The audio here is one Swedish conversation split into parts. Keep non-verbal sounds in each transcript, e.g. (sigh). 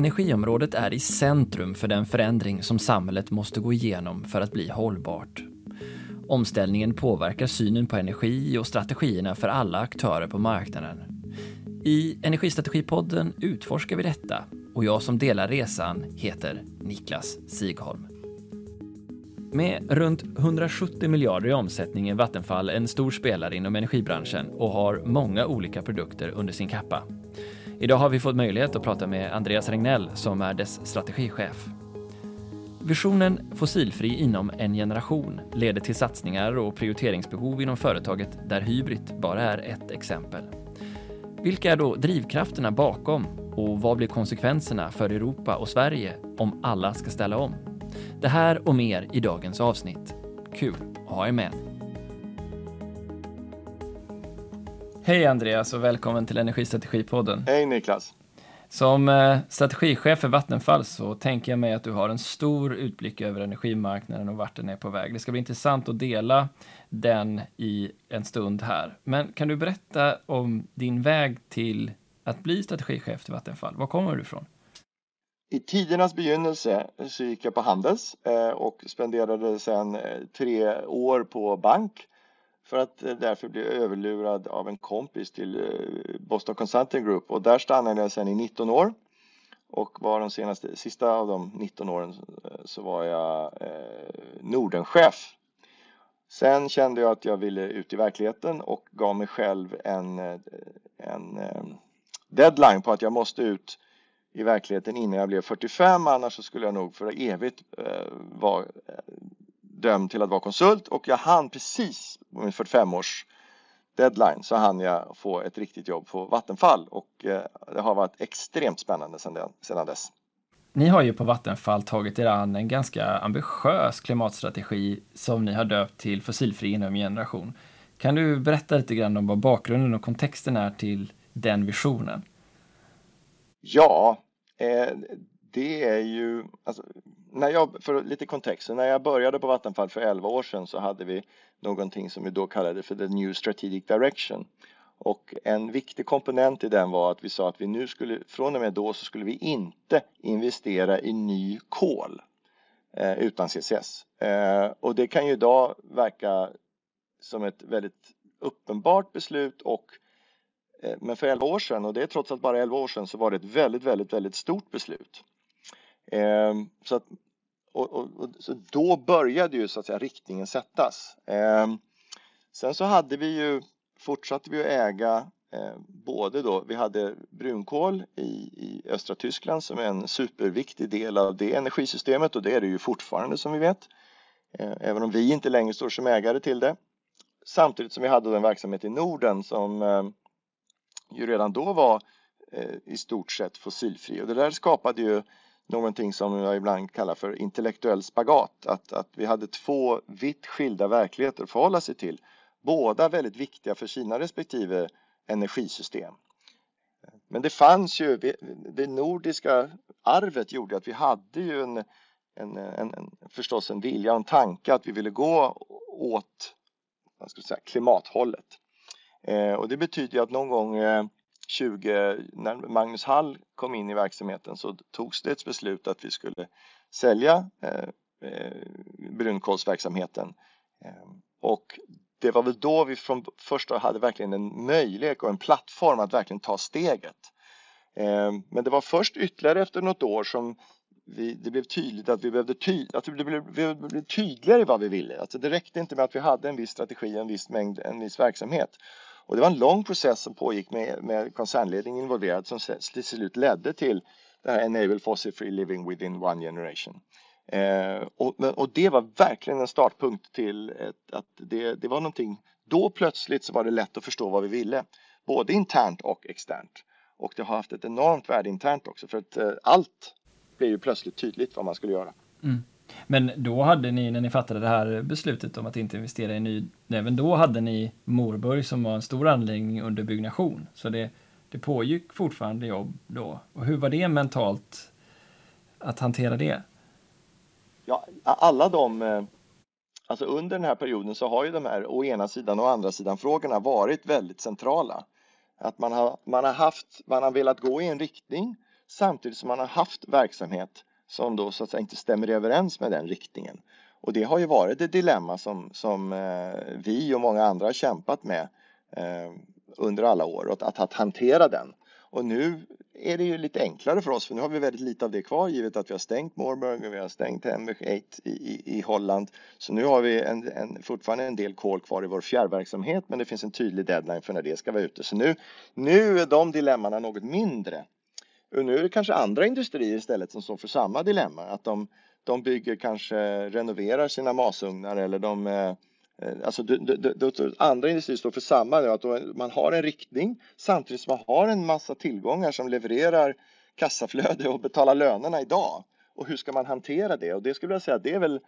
Energiområdet är i centrum för den förändring som samhället måste gå igenom för att bli hållbart. Omställningen påverkar synen på energi och strategierna för alla aktörer på marknaden. I Energistrategipodden utforskar vi detta och jag som delar resan heter Niklas Sigholm. Med runt 170 miljarder i omsättning är Vattenfall en stor spelare inom energibranschen och har många olika produkter under sin kappa. Idag har vi fått möjlighet att prata med Andreas Regnell som är dess strategichef. Visionen Fossilfri inom en generation leder till satsningar och prioriteringsbehov inom företaget där Hybrid bara är ett exempel. Vilka är då drivkrafterna bakom och vad blir konsekvenserna för Europa och Sverige om alla ska ställa om? Det här och mer i dagens avsnitt. Kul att ha er med! Hej Andreas och välkommen till Energistrategipodden. Hej Niklas! Som eh, strategichef för Vattenfall så tänker jag mig att du har en stor utblick över energimarknaden och vart den är på väg. Det ska bli intressant att dela den i en stund här. Men kan du berätta om din väg till att bli strategichef till Vattenfall? Var kommer du ifrån? I tidernas begynnelse så gick jag på Handels eh, och spenderade sedan eh, tre år på bank för att eh, därför bli överlurad av en kompis till eh, Boston Consulting Group. Och där stannade jag sedan i 19 år. Och var de senaste, sista av de 19 åren eh, så var jag Nordenchef. Sen kände jag att jag ville ut i verkligheten och gav mig själv en, en deadline på att jag måste ut i verkligheten innan jag blev 45 annars så skulle jag nog för evigt eh, vara dömd till att vara konsult och jag hann precis på min 45 års deadline så hann jag få ett riktigt jobb på Vattenfall och eh, det har varit extremt spännande sedan dess. Ni har ju på Vattenfall tagit er an en ganska ambitiös klimatstrategi som ni har döpt till Fossilfri inom generation. Kan du berätta lite grann om vad bakgrunden och kontexten är till den visionen? Ja, eh, det är ju, alltså, när jag, för lite kontext, när jag började på Vattenfall för 11 år sedan så hade vi någonting som vi då kallade för the new strategic direction. Och en viktig komponent i den var att vi sa att vi nu skulle, från och med då så skulle vi inte investera i ny kol eh, utan CCS. Eh, och det kan ju idag verka som ett väldigt uppenbart beslut och eh, men för 11 år sedan, och det är trots allt bara 11 år sedan, så var det ett väldigt, väldigt, väldigt stort beslut. Eh, så, att, och, och, och, så då började ju så att säga riktningen sättas. Eh, sen så hade vi ju fortsatte vi att äga eh, både då, vi hade brunkol i, i östra Tyskland som är en superviktig del av det energisystemet och det är det ju fortfarande som vi vet. Eh, även om vi inte längre står som ägare till det. Samtidigt som vi hade en verksamhet i Norden som eh, ju redan då var eh, i stort sett fossilfri och det där skapade ju någonting som jag ibland kallar för intellektuell spagat. Att, att vi hade två vitt skilda verkligheter att förhålla sig till båda väldigt viktiga för sina respektive energisystem. Men det fanns ju, det nordiska arvet gjorde att vi hade ju en, en, en, en förstås en vilja och en tanke att vi ville gå åt vad ska jag säga, klimathållet. Eh, och det betyder att någon gång eh, 20, när Magnus Hall kom in i verksamheten så togs det ett beslut att vi skulle sälja eh, eh, brunkolsverksamheten. Eh, och det var väl då vi från första hade verkligen en möjlighet och en plattform att verkligen ta steget. Eh, men det var först ytterligare efter något år som vi, det blev tydligt att vi behövde ty, att det blev, vi blev tydligare i vad vi ville. Alltså det räckte inte med att vi hade en viss strategi, en viss mängd, en viss verksamhet. Och det var en lång process som pågick med, med koncernledningen involverad som till slut ledde till det här Enable Fossil Free Living Within One Generation. Eh, och, och, det var verkligen en startpunkt till ett, att det, det var någonting. Då plötsligt så var det lätt att förstå vad vi ville, både internt och externt. Och det har haft ett enormt värde internt också för att eh, allt blev ju plötsligt tydligt vad man skulle göra. Mm. Men då hade ni, när ni fattade det här beslutet om att inte investera i ny, även då hade ni Morburg som var en stor anläggning under byggnation. Så det, det pågick fortfarande jobb då. Och hur var det mentalt att hantera det? Ja, alla de eh, Alltså under den här perioden så har ju de här å ena sidan och å andra sidan frågorna varit väldigt centrala. Att man har, man har haft, man har velat gå i en riktning samtidigt som man har haft verksamhet som då så att säga inte stämmer överens med den riktningen. Och det har ju varit ett dilemma som, som eh, vi och många andra har kämpat med eh, under alla år, att, att, att hantera den. Och nu är det ju lite enklare för oss för nu har vi väldigt lite av det kvar givet att vi har stängt Moorburg och vi har stängt Hemweg 8 i, i, i, Holland. Så nu har vi en, en, fortfarande en del kol kvar i vår fjärrverksamhet men det finns en tydlig deadline för när det ska vara ute. Så nu, nu är de dilemmana något mindre. Och nu är det kanske andra industrier istället som står för samma dilemma. Att de, de bygger kanske, renoverar sina masugnar eller de eh, Eh, alltså andra industrier står för samma, att man har en riktning samtidigt som man har en massa tillgångar som levererar kassaflöde och betalar lönerna idag. Och hur ska man hantera det? Och det skulle jag säga, det är väl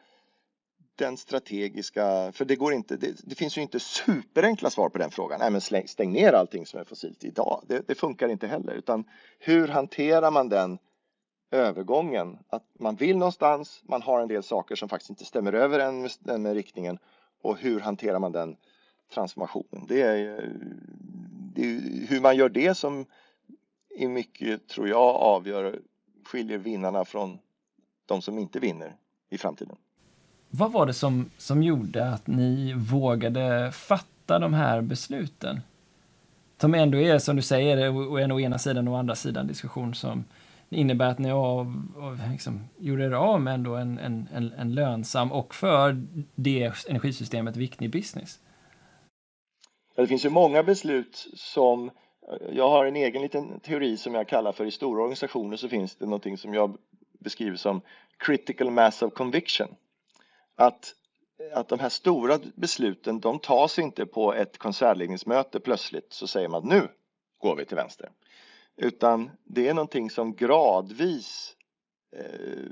den strategiska, för det går inte, det, det, finns ju inte superenkla svar på den frågan. Nej, men släng, stäng ner allting som är fossilt idag. Det, det funkar inte heller, utan hur hanterar man den övergången? Att man vill någonstans, man har en del saker som faktiskt inte stämmer överens med, med riktningen och hur hanterar man den transformationen? Det är, det är hur man gör det som i mycket, tror jag, avgör, skiljer vinnarna från de som inte vinner i framtiden. Vad var det som, som gjorde att ni vågade fatta de här besluten? Som ändå är, som du säger, en å ena sidan och å andra sidan diskussion som innebär att ni av, av, liksom, gjorde er av med ändå en, en, en, en, lönsam och för det energisystemet viktig business? Det finns ju många beslut som jag har en egen liten teori som jag kallar för i stora organisationer så finns det någonting som jag beskriver som critical mass of conviction. Att, att de här stora besluten de tas inte på ett koncernledningsmöte plötsligt så säger man att nu går vi till vänster. Utan det är någonting som gradvis eh,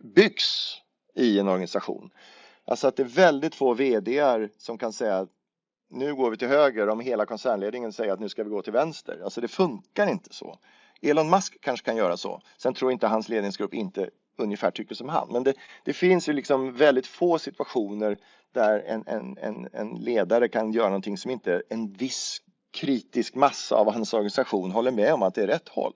byggs i en organisation. Alltså att det är väldigt få VDR som kan säga att nu går vi till höger om hela koncernledningen säger att nu ska vi gå till vänster. Alltså det funkar inte så. Elon Musk kanske kan göra så. Sen tror inte hans ledningsgrupp inte ungefär tycker som han. Men det, det finns ju liksom väldigt få situationer där en, en, en, en ledare kan göra någonting som inte en viss kritisk massa av hans organisation håller med om att det är rätt håll.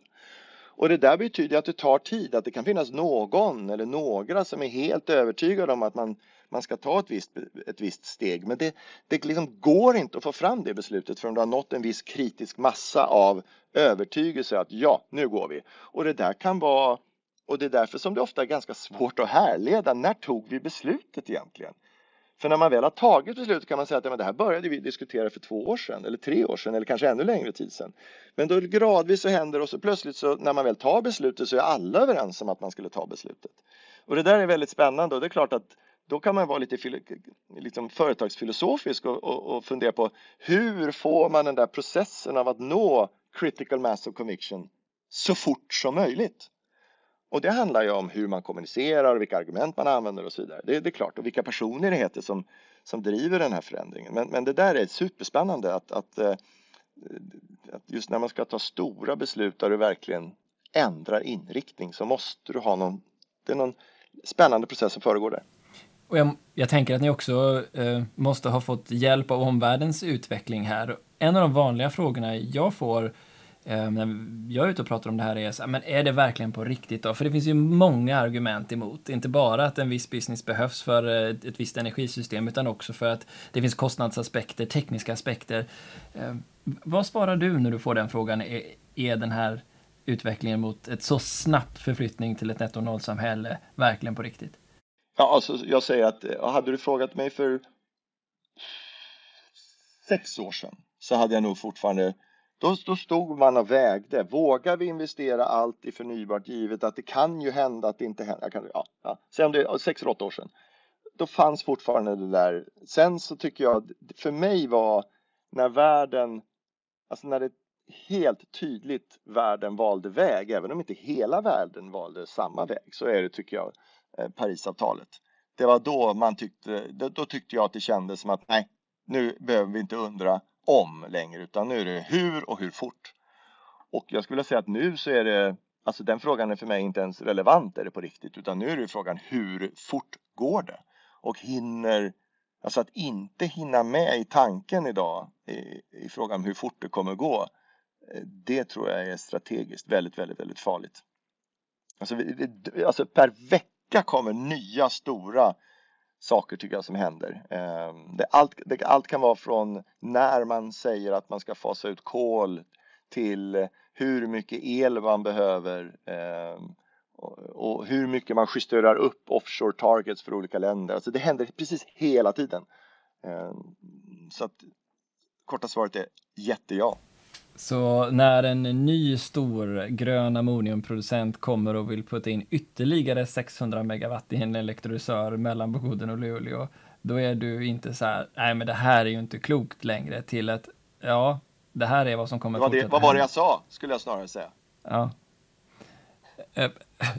Och det där betyder att det tar tid, att det kan finnas någon eller några som är helt övertygade om att man, man ska ta ett visst, ett visst steg. Men det, det liksom går inte att få fram det beslutet förrän du har nått en viss kritisk massa av övertygelse att ja, nu går vi. Och det där kan vara, och det är därför som det ofta är ganska svårt att härleda. När tog vi beslutet egentligen? För när man väl har tagit beslutet kan man säga att ja, men det här började vi diskutera för två år sedan eller tre år sedan eller kanske ännu längre tid sedan. Men då gradvis så händer och så plötsligt så när man väl tar beslutet så är alla överens om att man skulle ta beslutet. Och det där är väldigt spännande och det är klart att då kan man vara lite liksom företagsfilosofisk och, och, och fundera på hur får man den där processen av att nå critical mass of conviction så fort som möjligt. Och det handlar ju om hur man kommunicerar och vilka argument man använder och så vidare. Det, det är klart, och vilka personer det heter som, som driver den här förändringen. Men, men det där är superspännande att, att, eh, att just när man ska ta stora beslut där du verkligen ändrar inriktning så måste du ha någon, det är någon spännande process som föregår där. Och jag, jag tänker att ni också eh, måste ha fått hjälp av omvärldens utveckling här. En av de vanliga frågorna jag får Eh, Eh, när jag är ute och pratar om det här är så men är det verkligen på riktigt då? För det finns ju många argument emot. Inte bara att en viss business behövs för eh, ett visst energisystem, utan också för att det finns kostnadsaspekter, tekniska aspekter. Eh, vad svarar du när du får den frågan? Är, är den här utvecklingen mot ett så snabbt förflyttning till ett netto noll-samhälle verkligen på riktigt? Ja, alltså jag säger att hade du frågat mig för sex år sedan så hade jag nog fortfarande då, då stod man och vägde. Vågar vi investera allt i förnybart givet att det kan ju hända att det inte händer. Kan, ja, ja. Säg om det är sex eller åtta år sedan. Då fanns fortfarande det där. Sen så tycker jag, för mig var när världen, alltså när det helt tydligt världen valde väg, även om inte hela världen valde samma väg, så är det tycker jag eh, Parisavtalet. Det var då man tyckte, då tyckte jag att det kändes som att nej, nu behöver vi inte undra om längre utan nu är det hur och hur fort. Och jag skulle säga att nu så är det, alltså den frågan är för mig inte ens relevant är det på riktigt utan nu är det frågan hur fort går det? Och hinner, alltså att inte hinna med i tanken idag i, i frågan om hur fort det kommer gå eh, det tror jag är strategiskt väldigt, väldigt, väldigt farligt. Alltså, alltså per vecka kommer nya stora saker tycker jag som händer. Ehm, det, allt, det, allt kan vara från när man säger att man ska fasa ut kol till hur mycket el man behöver ehm, och hur mycket man justerar upp offshore targets för olika länder. Alltså det händer precis hela tiden. Ehm, så att korta svaret är jätteja. Så när en ny stor grön ammoniumproducent kommer och vill putta in ytterligare 600 megawatt i en elektrolysör mellan Boden och Luleå, då är du inte så här, nej men det här är ju inte klokt längre, till att ja, det här är vad som kommer vad, det, vad var det jag sa, skulle jag snarare säga. Ja.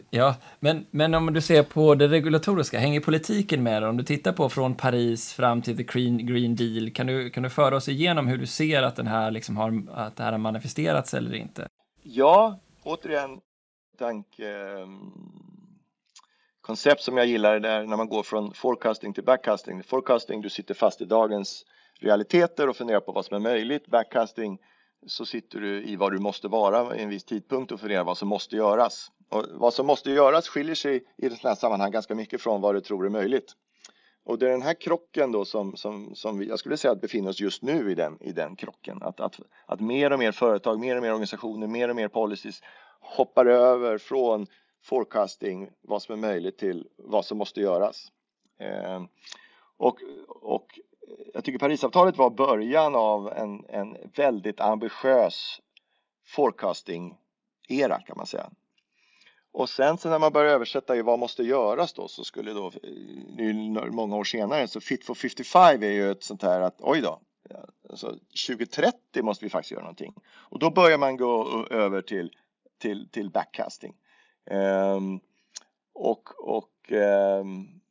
Ja, men, men om du ser på det regulatoriska, hänger politiken med? Om du tittar på från Paris fram till the Green, Green Deal, kan du, kan du föra oss igenom hur du ser att, den här liksom har, att det här har manifesterats eller inte? Ja, återigen, tanke, ehm, koncept som jag gillar där när man går från forecasting till backcasting. Forecasting, du sitter fast i dagens realiteter och funderar på vad som är möjligt. Backcasting, så sitter du i vad du måste vara i en viss tidpunkt och funderar vad som måste göras. Och vad som måste göras skiljer sig i sådana här sammanhang ganska mycket från vad du tror är möjligt. Och det är den här krocken då som, som, som vi, jag skulle säga att befinner oss just nu i den, i den krocken. Att, att, att mer och mer företag, mer och mer organisationer, mer och mer policies hoppar över från forecasting, vad som är möjligt, till vad som måste göras. Eh, och, och jag tycker Parisavtalet var början av en, en väldigt ambitiös forecasting-era kan man säga. Och sen så när man börjar översätta i vad måste göras då så skulle då, nu många år senare, så Fit for 55 är ju ett sånt här att oj då, alltså 2030 måste vi faktiskt göra någonting. Och då börjar man gå över till, till, till backcasting. Um, och och um,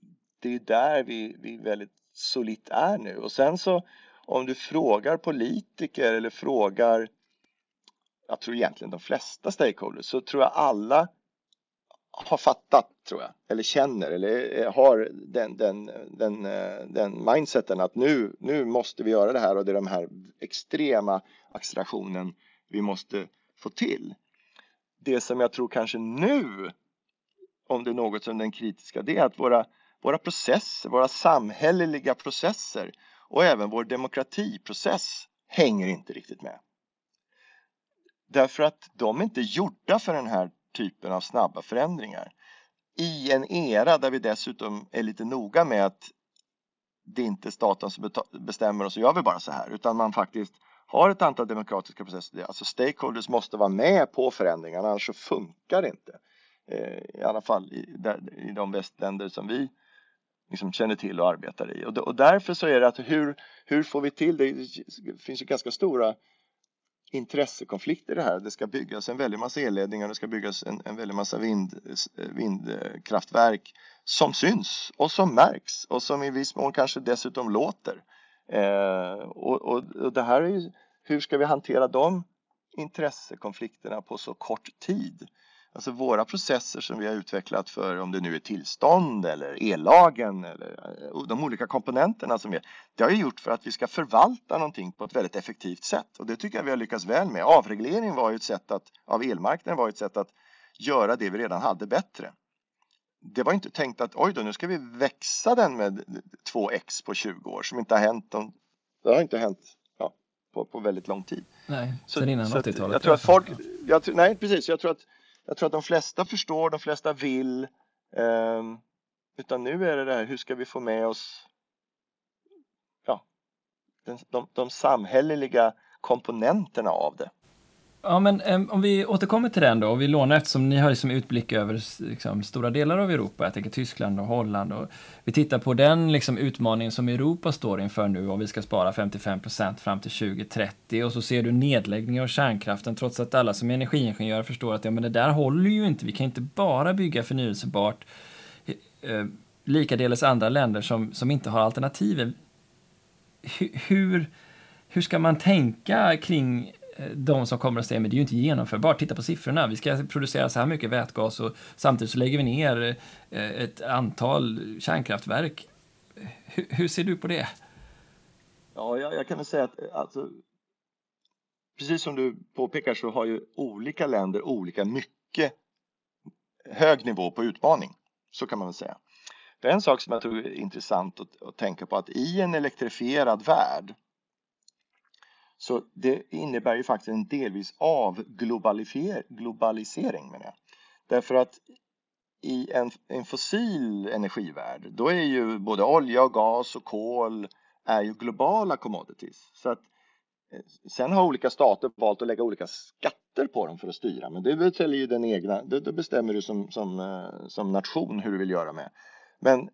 det är där vi, vi väldigt solitt är nu. Och sen så om du frågar politiker eller frågar, jag tror egentligen de flesta stakeholders, så tror jag alla har fattat, tror jag, eller känner eller eh, har den, den, den, eh, den mindseten att nu, nu måste vi göra det här och det är den här extrema accelerationen vi måste få till. Det som jag tror kanske nu, om det är något som den kritiska, det är att våra våra processer, våra samhälleliga processer och även vår demokratiprocess hänger inte riktigt med. Därför att de är inte gjorda för den här typen av snabba förändringar. I en era där vi dessutom är lite noga med att det är inte staten som bestämmer och så gör vi bara så här utan man faktiskt har ett antal demokratiska processer. Alltså stakeholders måste vara med på förändringarna annars så funkar det inte. Eh, I alla fall i de västländer som vi liksom känner till och arbetar i. Och, och därför så är det att hur, hur får vi till det? Det finns ju ganska stora intressekonflikter i det här. Det ska byggas en väldig massa elledningar, det ska byggas en, en väldig massa vind, vindkraftverk som syns och som märks och som i viss mån kanske dessutom låter. Eh, och, och, och, det här är ju, hur ska vi hantera de intressekonflikterna på så kort tid? Alltså våra processer som vi har utvecklat för om det nu är tillstånd eller ellagen eller eh, de olika komponenterna som är. Det har ju gjort för att vi ska förvalta någonting på ett väldigt effektivt sätt och det tycker jag vi har lyckats väl med. Avregleringen var ju ett sätt att, av elmarknaden var ett sätt att göra det vi redan hade bättre. Det var inte tänkt att oj då, nu ska vi växa den med 2x på 20 år som inte har hänt. Det har inte hänt ja, på, på väldigt lång tid. Nej, sen innan 80-talet. Jag tror att folk, jag, nej precis, jag tror att jag tror att de flesta förstår, de flesta vill. Eh, utan nu är det det här, hur ska vi få med oss ja, den, de, de samhälleliga komponenterna av det. Ja, men um, om vi återkommer till den då, och vi lånar eftersom ni har liksom utblick över liksom, stora delar av Europa, jag tänker Tyskland och Holland, och vi tittar på den liksom, utmaningen som Europa står inför nu om vi ska spara 55 procent fram till 2030 och så ser du nedläggning av kärnkraften trots att alla som är energiingenjörer förstår att ja, men det där håller ju inte, vi kan inte bara bygga förnyelsebart. Eh, likaledes andra länder som, som inte har alternativen. Hur, hur ska man tänka kring de som kommer att säga men det är ju inte genomförbart, titta på siffrorna, vi ska producera så här mycket vätgas och samtidigt så lägger vi ner eh, ett antal kärnkraftverk. Hur, hur ser du på det? Ja, jag, jag kan väl säga att eh, alltså, precis som du påpekar så har ju olika länder olika mycket hög nivå på utmaning. Så kan man väl säga. Det är en sak som jag tror är intressant att, att tänka på att i en elektrifierad värld så det innebär ju faktiskt en delvis avglobalisering menar jag. Därför att i en, en fossil energivärld då är ju både olja och gas och kol är ju globala commodities. Så att, eh, sen har olika stater valt att lägga olika skatter på dem för att styra men det bestämmer ju den egna, det, det bestämmer du som, som, eh, som nation hur du vill göra med. Men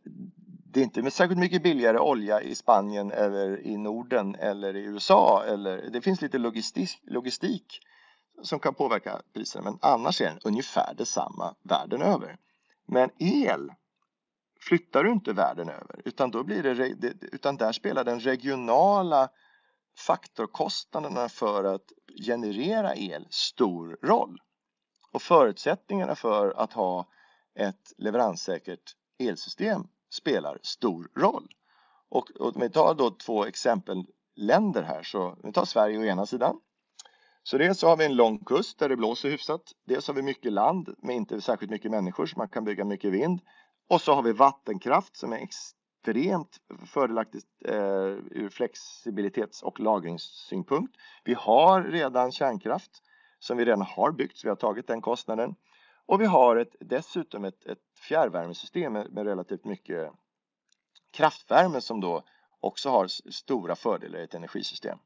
det är inte särskilt mycket billigare olja i Spanien eller i Norden eller i USA. Eller, det finns lite logistik, logistik som kan påverka priserna men annars är den ungefär detsamma världen över. Men el flyttar du inte världen över utan, då blir det, utan där spelar den regionala faktorkostnaderna för att generera el stor roll. Och förutsättningarna för att ha ett leveranssäkert elsystem spelar stor roll. Och, och om vi tar då två exempelländer här så vi tar Sverige å ena sidan. Så dels så har vi en lång kust där det blåser hyfsat. Dels har vi mycket land med inte särskilt mycket människor så man kan bygga mycket vind. Och så har vi vattenkraft som är extremt fördelaktigt eh, ur flexibilitets och lagringssynpunkt. Vi har redan kärnkraft som vi redan har byggt så vi har tagit den kostnaden. Och vi har ett, dessutom ett, ett fjärrvärmesystem med, med relativt mycket kraftvärme som då också har stora fördelar i ett energisystem.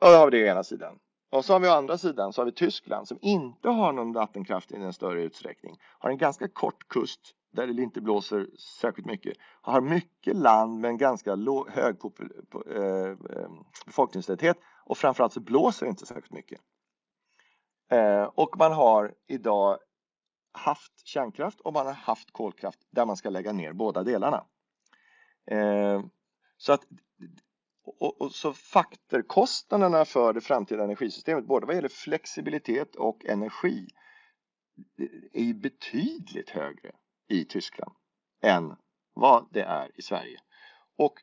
Och då har vi det å ena sidan. Och så har vi å andra sidan så har vi Tyskland som inte har någon vattenkraft i någon större utsträckning. Har en ganska kort kust där det inte blåser särskilt mycket. Har mycket land med en ganska låg, hög eh, eh, befolkningstäthet och framförallt så blåser det inte särskilt mycket. Eh, och man har idag haft kärnkraft och man har haft kolkraft där man ska lägga ner båda delarna. Eh, så att och, och, så faktorkostnaderna för det framtida energisystemet, både vad gäller flexibilitet och energi, är ju betydligt högre i Tyskland än vad det är i Sverige. Och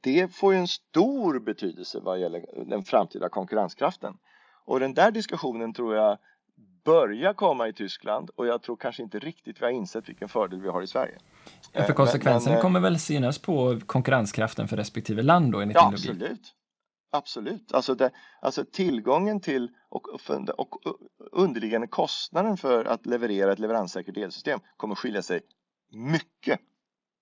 det får ju en stor betydelse vad gäller den framtida konkurrenskraften. Och den där diskussionen tror jag börjar komma i Tyskland och jag tror kanske inte riktigt vi har insett vilken fördel vi har i Sverige. Ja, för konsekvenserna men, kommer väl synas på konkurrenskraften för respektive land då enligt ja, din logik? Absolut. Absolut, alltså, det, alltså tillgången till och, och, och underliggande kostnaden för att leverera ett leveranssäkert elsystem kommer skilja sig mycket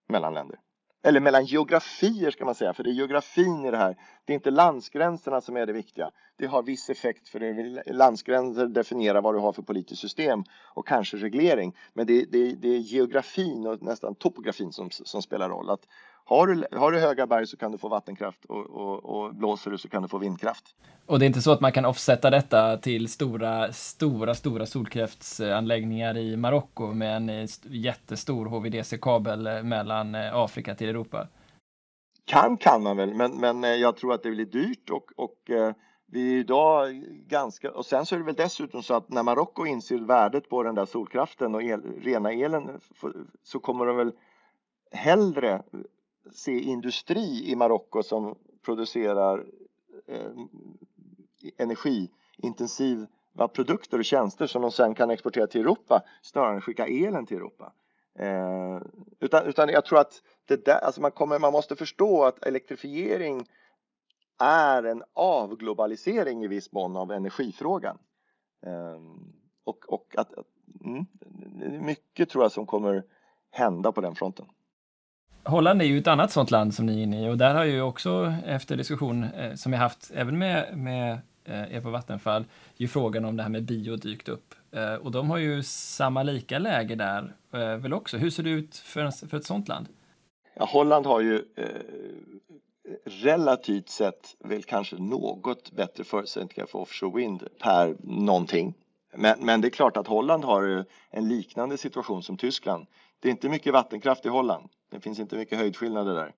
mellan länder eller mellan geografier ska man säga, för det är geografin i det här. Det är inte landsgränserna som är det viktiga. Det har viss effekt för det landsgränser definierar vad du har för politiskt system och kanske reglering. Men det, det, det är geografin och nästan topografin som, som spelar roll. Att har du, har du höga berg så kan du få vattenkraft och, och, och blåser du så kan du få vindkraft. Och det är inte så att man kan offsätta detta till stora, stora, stora solkraftsanläggningar i Marocko med en eh, jättestor HVDC-kabel eh, mellan eh, Afrika till Europa? Kan kan man väl, men, men jag tror att det blir dyrt och, och vi är idag ganska, och sen så är det väl dessutom så att när Marocko inser värdet på den där solkraften och el, rena elen så kommer de väl hellre se industri i Marocko som producerar eh, energiintensiva produkter och tjänster som de sen kan exportera till Europa snarare än skicka elen till Europa. Eh, utan, utan jag tror att det där, alltså man, kommer, man måste förstå att elektrifiering är en avglobalisering i viss mån av energifrågan. Eh, och, och att, mm, mycket tror jag som kommer hända på den fronten. Holland är ju ett annat sånt land som ni är inne i och där har ju också efter diskussion eh, som jag haft även med, med eh, er på Vattenfall ju frågan om det här med bio dykt upp. Eh, och de har ju samma lika läge där eh, väl också. Hur ser det ut för, för ett sånt land? Ja, Holland har ju eh, relativt sett väl kanske något bättre förutsättningar för offshore wind per någonting. Men, men det är klart att Holland har en liknande situation som Tyskland. Det är inte mycket vattenkraft i Holland. Det finns inte mycket höjdskillnader där.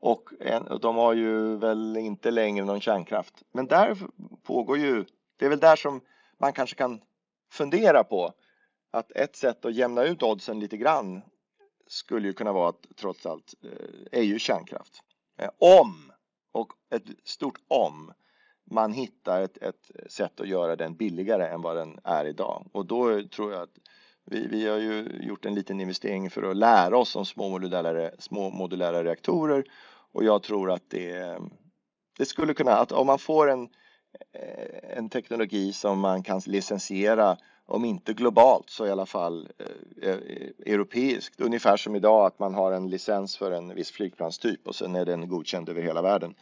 Och, en, de har ju väl inte längre någon kärnkraft. Men där pågår ju, det är väl där som man kanske kan fundera på att ett sätt att jämna ut oddsen lite grann skulle ju kunna vara att trots allt eh, är ju kärnkraft. Eh, om, och ett stort om, man hittar ett, ett sätt att göra den billigare än vad den är idag. Och då tror jag att vi, vi har ju gjort en liten investering för att lära oss om små modulära, små modulära reaktorer och jag tror att det, det skulle kunna, att om man får en, eh, en teknologi som man kan licensiera om inte globalt så i alla fall eh, eh, europeiskt. Ungefär som idag att man har en licens för en viss flygplanstyp och sen är den godkänd över hela världen.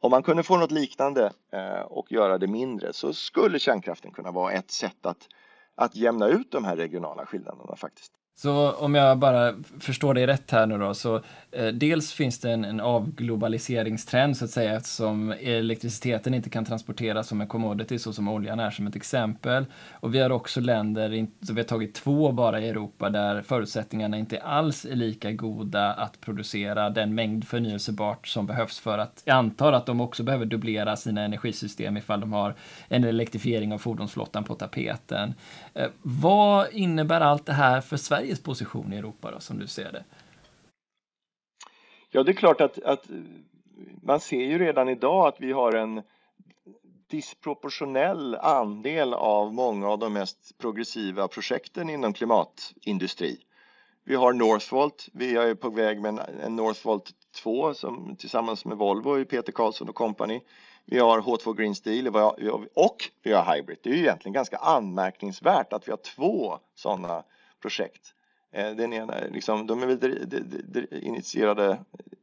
Om man kunde få något liknande eh, och göra det mindre så skulle kärnkraften kunna vara ett sätt att, att jämna ut de här regionala skillnaderna faktiskt. Så om jag bara förstår dig rätt här nu då, så eh, dels finns det en, en avglobaliseringstrend så att säga eftersom elektriciteten inte kan transporteras som en commodity så som oljan är som ett exempel. Och vi har också länder, så vi har tagit två bara i Europa där förutsättningarna inte alls är lika goda att producera den mängd förnyelsebart som behövs för att, jag antar att de också behöver dubblera sina energisystem ifall de har en elektrifiering av fordonsflottan på tapeten. Eh, vad innebär allt det här för Sverige? Sveriges position i Europa då, som du ser det? Ja, det är klart att, att man ser ju redan idag att vi har en disproportionell andel av många av de mest progressiva projekten inom klimatindustri. Vi har Northvolt, vi är på väg med en Northvolt 2 som, tillsammans med Volvo i Peter Karlsson och Company. Vi har H2 Green Steel och vi har Hybrid. Det är ju egentligen ganska anmärkningsvärt att vi har två sådana projekt. Eh, den ena, liksom, de är väl initierade,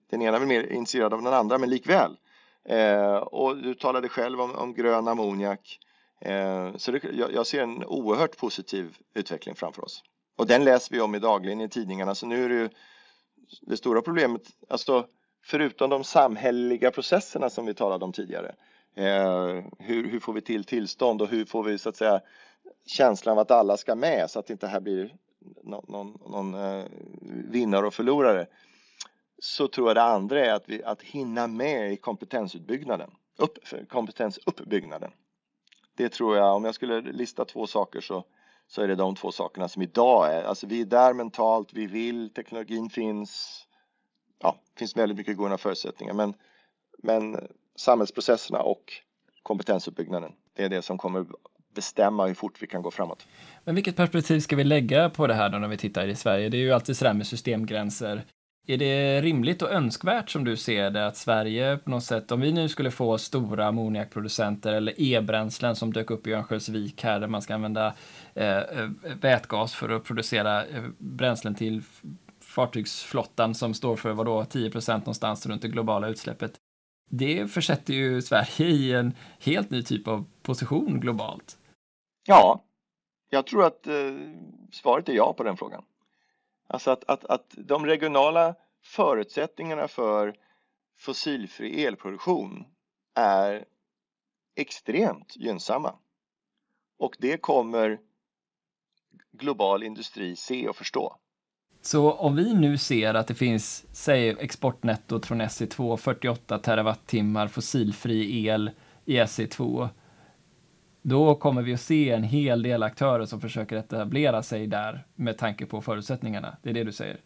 den ena är väl mer initierad av den andra men likväl. Eh, och du talade själv om, om grön ammoniak. Eh, så det, jag, jag, ser en oerhört positiv utveckling framför oss. Och den läser vi om i dagligen i tidningarna så nu är det ju det stora problemet, alltså förutom de samhälleliga processerna som vi talade om tidigare. Eh, hur, hur, får vi till tillstånd och hur får vi så att säga känslan av att alla ska med så att det inte här blir någon, någon, någon eh, vinnare och förlorare. Så tror jag det andra är att, vi, att hinna med i kompetensutbyggnaden, upp, kompetensuppbyggnaden. Det tror jag, om jag skulle lista två saker så, så är det de två sakerna som idag är, alltså vi är där mentalt, vi vill, teknologin finns, ja, det finns väldigt mycket goda förutsättningar men, men samhällsprocesserna och kompetensuppbyggnaden, det är det som kommer bestämma hur fort vi kan gå framåt. Men vilket perspektiv ska vi lägga på det här då när vi tittar i Sverige? Det är ju alltid sådär med systemgränser. Är det rimligt och önskvärt som du ser det att Sverige på något sätt, om vi nu skulle få stora ammoniakproducenter eller e-bränslen som dök upp i Örnsköldsvik här där man ska använda eh, eh vätgas för att producera eh, bränslen till fartygsflottan som står för vadå 10 procent någonstans runt det globala utsläppet. Det försätter ju Sverige i en helt ny typ av position globalt. Ja, jag tror att eh, svaret är ja på den frågan. Alltså att, att, att de regionala förutsättningarna för fossilfri elproduktion är extremt gynnsamma. Och det kommer global industri se och förstå. Så om vi nu ser att det finns, säg exportnettot från SE2, 48 terawattimmar fossilfri el i SE2, då kommer vi att se en hel del aktörer som försöker etablera sig där med tanke på förutsättningarna. Det är det du säger?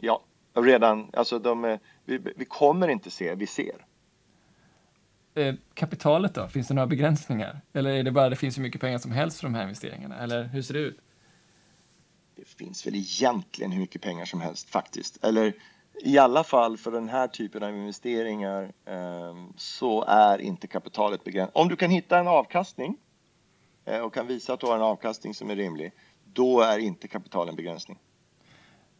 Ja, redan, alltså de, vi, vi kommer inte se, vi ser. Eh, kapitalet då, finns det några begränsningar? Eller är det bara det finns hur mycket pengar som helst för de här investeringarna? Eller hur ser det ut? Det finns väl egentligen hur mycket pengar som helst faktiskt. Eller i alla fall för den här typen av investeringar ehm, så är inte kapitalet begränsat. Om du kan hitta en avkastning eh, och kan visa att du har en avkastning som är rimlig, då är inte kapital en begränsning.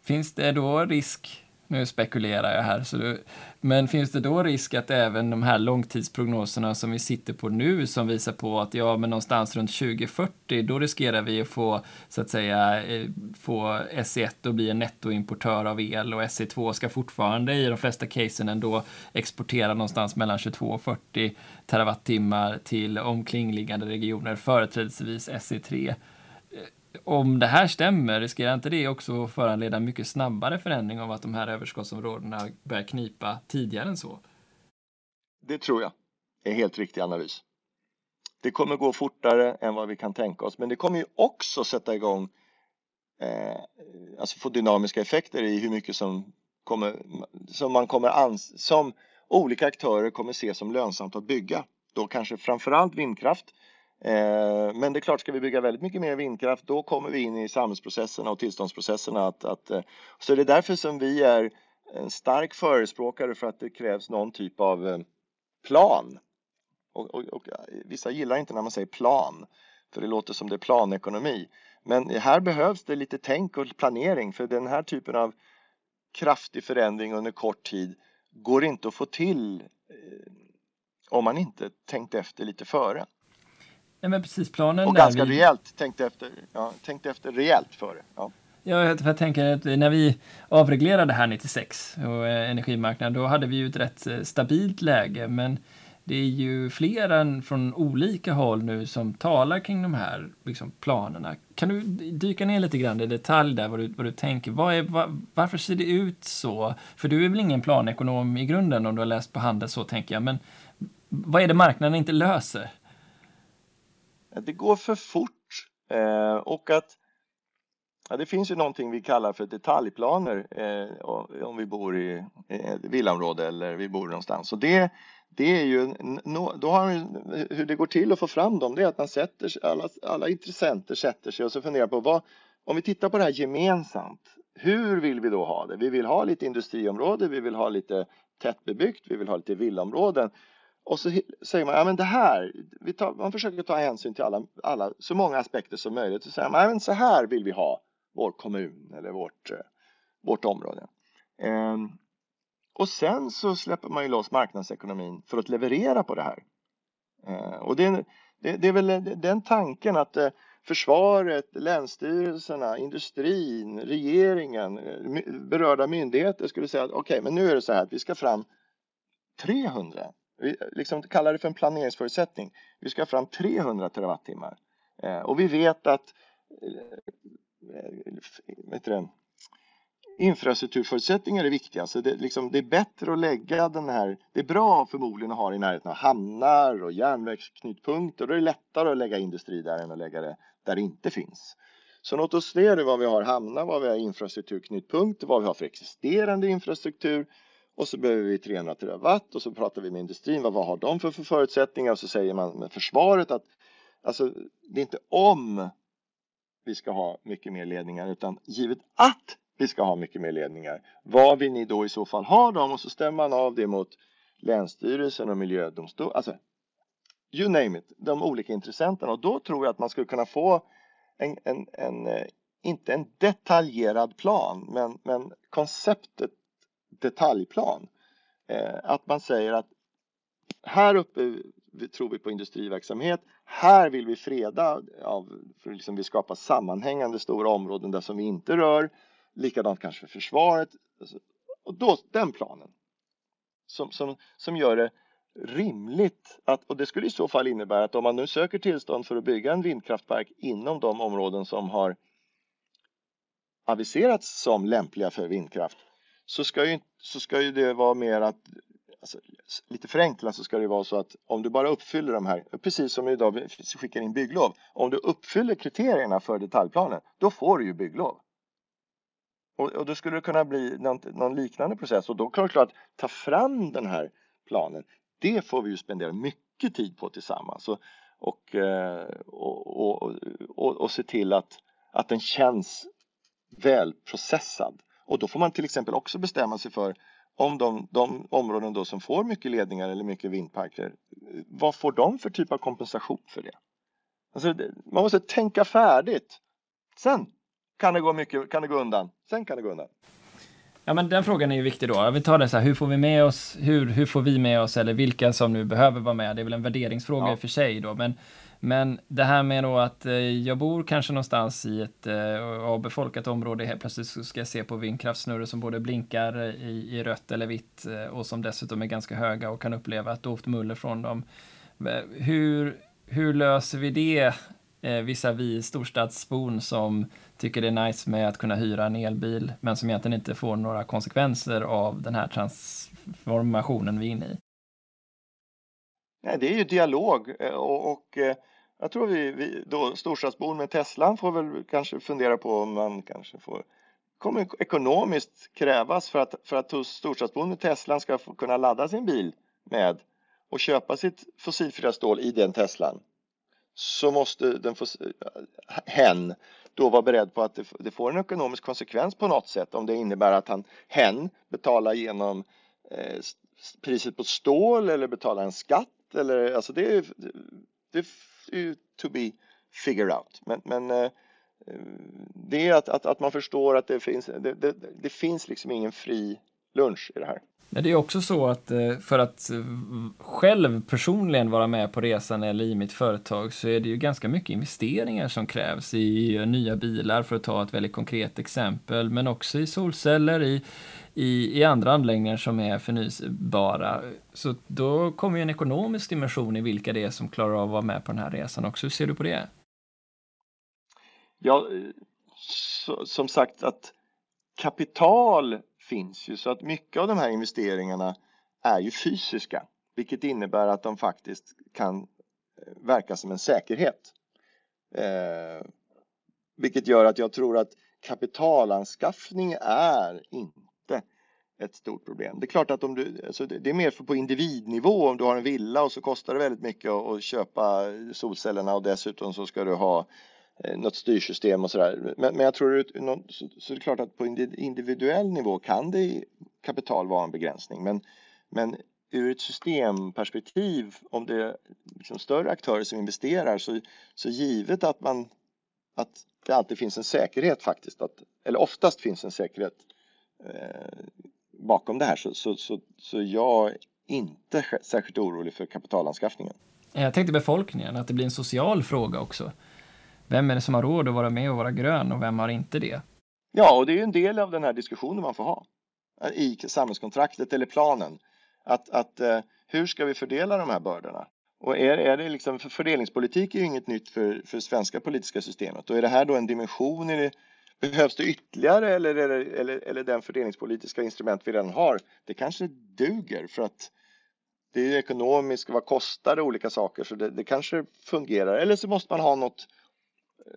Finns det då risk nu spekulerar jag här, så du, men finns det då risk att även de här långtidsprognoserna som vi sitter på nu som visar på att ja, men någonstans runt 2040, då riskerar vi att få så att säga eh, få SE1 att bli en nettoimportör av el och SE2 ska fortfarande i de flesta casen ändå exportera någonstans mellan 22 och 40 terawattimmar till omkringliggande regioner, företrädesvis SE3 om det här stämmer, riskerar inte det också föranleda mycket snabbare förändring av att de här överskottsområdena börjar knipa tidigare än så? Det tror jag är helt riktig analys. Det kommer gå fortare än vad vi kan tänka oss, men det kommer ju också sätta igång eh, alltså få dynamiska effekter i hur mycket som kommer som man kommer ans som olika aktörer kommer se som lönsamt att bygga då kanske framförallt vindkraft. Eh, men det är klart, ska vi bygga väldigt mycket mer vindkraft då kommer vi in i samhällsprocesserna och tillståndsprocesserna. Att, att, eh, så det är därför som vi är en stark förespråkare för att det krävs någon typ av eh, plan. Och, och, och, vissa gillar inte när man säger plan, för det låter som det är planekonomi. Men här behövs det lite tänk och planering för den här typen av kraftig förändring under kort tid går inte att få till om man inte tänkt efter lite före. Nej, men precis, planen och ganska vi... rejält tänkte efter, ja, tänkte efter rejält före. Ja. Ja, jag tänker att när vi avreglerade här 96 och eh, energimarknaden, då hade vi ju ett rätt eh, stabilt läge, men det är ju fler än från olika håll nu som talar kring de här liksom, planerna. Kan du dyka ner lite grann i detalj där vad du, vad du tänker? Vad är, var, varför ser det ut så? För du är väl ingen planekonom i grunden om du har läst på Handel så tänker jag, men vad är det marknaden inte löser? Det går för fort eh, och att ja, det finns ju någonting vi kallar för detaljplaner eh, om vi bor i ett villaområde eller vi bor någonstans. Och det, det är ju, då har, hur det går till att få fram dem, det är att man sätter sig, alla, alla intressenter sätter sig och så funderar på vad, om vi tittar på det här gemensamt, hur vill vi då ha det? Vi vill ha lite industriområde, vi vill ha lite tättbebyggt, vi vill ha lite villaområden. Och så säger man, ja men det här, vi tar, man försöker ta hänsyn till alla, alla, så många aspekter som möjligt. Och säger man, ja men så här vill vi ha vår kommun eller vårt, eh, vårt område. Ehm, och sen så släpper man ju loss marknadsekonomin för att leverera på det här. Ehm, och det, det, det är väl den tanken att eh, försvaret, länsstyrelserna, industrin, regeringen, eh, berörda myndigheter skulle säga att okej, okay, men nu är det så här att vi ska fram 300 vi liksom kallar det för en planeringsförutsättning. Vi ska fram 300 terawattimmar. Eh, och vi vet att eh, vet du, infrastrukturförutsättningar är viktiga. Så det, liksom, det är bättre att lägga den här, det är bra förmodligen att ha det i närheten av hamnar och järnvägsknutpunkter. Då är det lättare att lägga industri där än att lägga det där det inte finns. Så låt oss se vad vi har hamnar, vad vi har infrastrukturknutpunkter, vad vi har för existerande infrastruktur och så behöver vi 300 terawatt och så pratar vi med industrin. Vad, vad har de för, för förutsättningar? Och så säger man med försvaret att alltså, det är inte om vi ska ha mycket mer ledningar utan givet att vi ska ha mycket mer ledningar. Vad vill ni då i så fall ha dem? Och så stämmer man av det mot Länsstyrelsen och miljödomstol. Alltså, you name it, de olika intressenterna. Och då tror jag att man skulle kunna få en, en, en eh, inte en detaljerad plan, men, men konceptet detaljplan. Eh, att man säger att här uppe tror vi på industriverksamhet. Här vill vi freda av, för liksom vi skapar sammanhängande stora områden där som vi inte rör. Likadant kanske för försvaret. Alltså, och då, den planen som, som, som gör det rimligt att, och det skulle i så fall innebära att om man nu söker tillstånd för att bygga en vindkraftpark inom de områden som har aviserats som lämpliga för vindkraft så ska ju, så ska ju det vara mer att alltså, lite förenklat så ska det vara så att om du bara uppfyller de här, precis som idag vi skickar in bygglov, om du uppfyller kriterierna för detaljplanen, då får du ju bygglov. Och, och då skulle det kunna bli någon, någon liknande process. Och då klart att ta fram den här planen, det får vi ju spendera mycket tid på tillsammans. Och, och, eh, och, och, och, och se till att, att den känns välprocessad och då får man till exempel också bestämma sig för om de, de områden då som får mycket ledningar eller mycket vindparker, vad får de för typ av kompensation för det? Alltså, man måste tänka färdigt. Sen kan det gå mycket, kan det gå undan. Sen kan det gå undan. Ja, men den frågan är ju viktig då. Vi tar det så här, hur får vi med oss, hur, hur får vi med oss, eller vilka som nu behöver vara med? Det är väl en värderingsfråga ja. för sig då, men men det här med då att eh, jag bor kanske någonstans i ett eh, avbefolkat område, helt plötsligt så ska jag se på vindkraftsnurror som både blinkar eh, i, i rött eller vitt och som dessutom är ganska höga och kan uppleva ett dovt muller från dem. Hur, hur löser vi det eh, visavi storstadsbon som tycker det är nice med att kunna hyra en elbil men som egentligen inte får några konsekvenser av den här transformationen vi är inne i? Nej, det är ju dialog eh, och, och eh, jag tror vi, vi då storstadsbor med Teslan får väl kanske fundera på om man kanske får kommer ekonomiskt krävas för att, för att storstadsbon med Teslan ska få kunna ladda sin bil med och köpa sitt fossilfria stål i den Teslan. Så måste den få, hen då vara beredd på att det, det, får en ekonomisk konsekvens på något sätt. Om det innebär att han, hen betalar genom eh, priset på stål eller betalar en skatt eller alltså det är, det är to be figured out. Men, men eh, det är att, att, att man förstår att det finns, det, det, det finns liksom ingen fri lunch i det här. Men det är också så att eh, för att eh, själv personligen vara med på resan eller i mitt företag så är det ju ganska mycket investeringar som krävs i nya bilar för att ta ett väldigt konkret exempel, men också i solceller, i, i, i andra anläggningar som är förnyelsebara. Så då kommer ju en ekonomisk dimension i vilka det är som klarar av att vara med på den här resan också. Hur ser du på det? Ja, så, som sagt att kapital finns ju så att mycket av de här investeringarna är ju fysiska, vilket innebär att de faktiskt kan eh, verka som en säkerhet. Eh, vilket gör att jag tror att kapitalanskaffning är inte ett stort problem. Det är klart att om du, alltså det är mer på individnivå om du har en villa och så kostar det väldigt mycket att köpa solcellerna och dessutom så ska du ha eh, något styrsystem och sådär. Men, men jag tror att så, så det är klart att på individuell nivå kan det kapital vara en begränsning. Men, men ur ett systemperspektiv, om det är liksom större aktörer som investerar, så, så givet att man att det alltid finns en säkerhet faktiskt, att, eller oftast finns en säkerhet eh, bakom det här, så, så, så, så jag är inte särskilt orolig för kapitalanskaffningen. Jag tänkte befolkningen, att det blir en social fråga också. Vem är det som har råd att vara med och vara grön och vem har inte det? Ja, och det är ju en del av den här diskussionen man får ha i samhällskontraktet eller planen. Att, att uh, hur ska vi fördela de här bördorna? Och är, är det liksom, för fördelningspolitik är ju inget nytt för, för svenska politiska systemet och är det här då en dimension i det, Behövs det ytterligare eller eller, det, eller, eller den fördelningspolitiska instrument vi redan har? Det kanske duger för att det är ekonomiskt, vad kostar det olika saker så det, det kanske fungerar. Eller så måste man ha något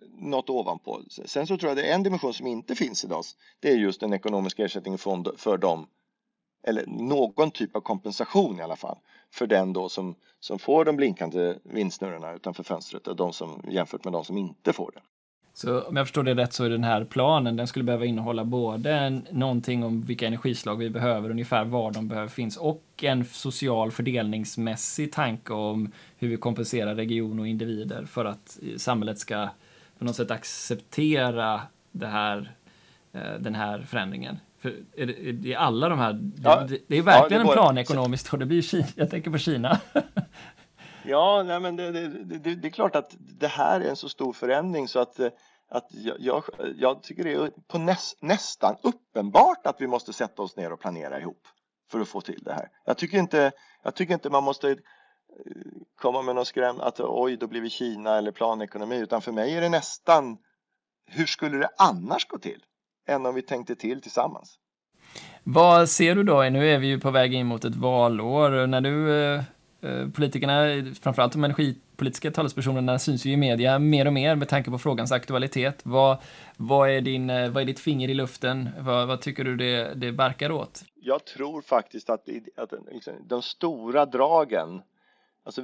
något ovanpå. Sen så tror jag det är en dimension som inte finns idag. Det är just en ekonomisk ersättning för dem eller någon typ av kompensation i alla fall för den då som, som får de blinkande vindsnurrorna utanför fönstret och de som, jämfört med de som inte får det. Så om jag förstår det rätt så är den här planen, den skulle behöva innehålla både en, någonting om vilka energislag vi behöver, ungefär var de behöver finns och en social fördelningsmässig tanke om hur vi kompenserar region och individer för att samhället ska på något sätt acceptera det här, eh, den här förändringen. För är det, är det alla de här, ja, det, det, är verkligen ja, det en planekonomiskt och det blir Kina, jag tänker på Kina. (laughs) ja, nej, men det, det, det, är klart att det här är en så stor förändring så att, eh, att jag, jag, jag tycker det är på näs, nästan uppenbart att vi måste sätta oss ner och planera ihop för att få till det här. Jag tycker inte, jag tycker inte man måste eh, komma med någon skräm att oj, då blir vi Kina eller planekonomi, utan för mig är det nästan hur skulle det annars gå till än om vi tänkte till tillsammans? Vad ser du då? Nu är vi ju på väg in mot ett valår. När du, eh, Eh, politikerna, framförallt de energipolitiska talespersonerna, syns ju i media mer och mer med tanke på frågans aktualitet. Vad, vad, är, din, eh, vad är ditt finger i luften? Vad, vad tycker du det, det barkar åt? Jag tror faktiskt att, att liksom, de stora dragen Alltså,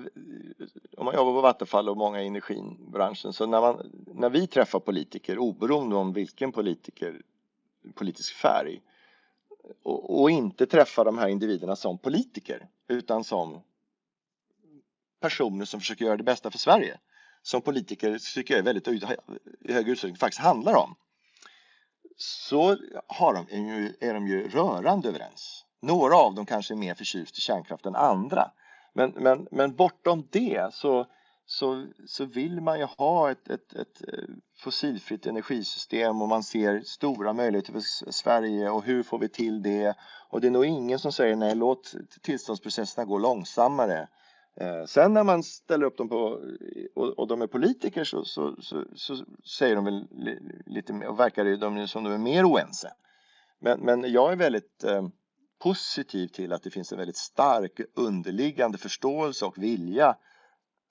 om man jobbar på Vattenfall och många i energibranschen så när, man, när vi träffar politiker oberoende om vilken politiker, politisk färg och, och, inte träffar de här individerna som politiker utan som personer som försöker göra det bästa för Sverige som politiker tycker jag är väldigt i hög utsträckning faktiskt handlar om så har de, är, ju, är de ju rörande överens. Några av dem kanske är mer förtjust i kärnkraft än andra men, men, men bortom det så, så, så vill man ju ha ett, ett, ett eh, fossilfritt energisystem och man ser stora möjligheter för Sverige och hur får vi till det? Och det är nog ingen som säger nej, låt tillståndsprocesserna gå långsammare. Eh, sen när man ställer upp dem på, och, de är politiker så, så, så, så säger de väl lite mer, och verkar de som de är mer oense. Men, men jag är väldigt eh, positiv till att det finns en väldigt stark underliggande förståelse och vilja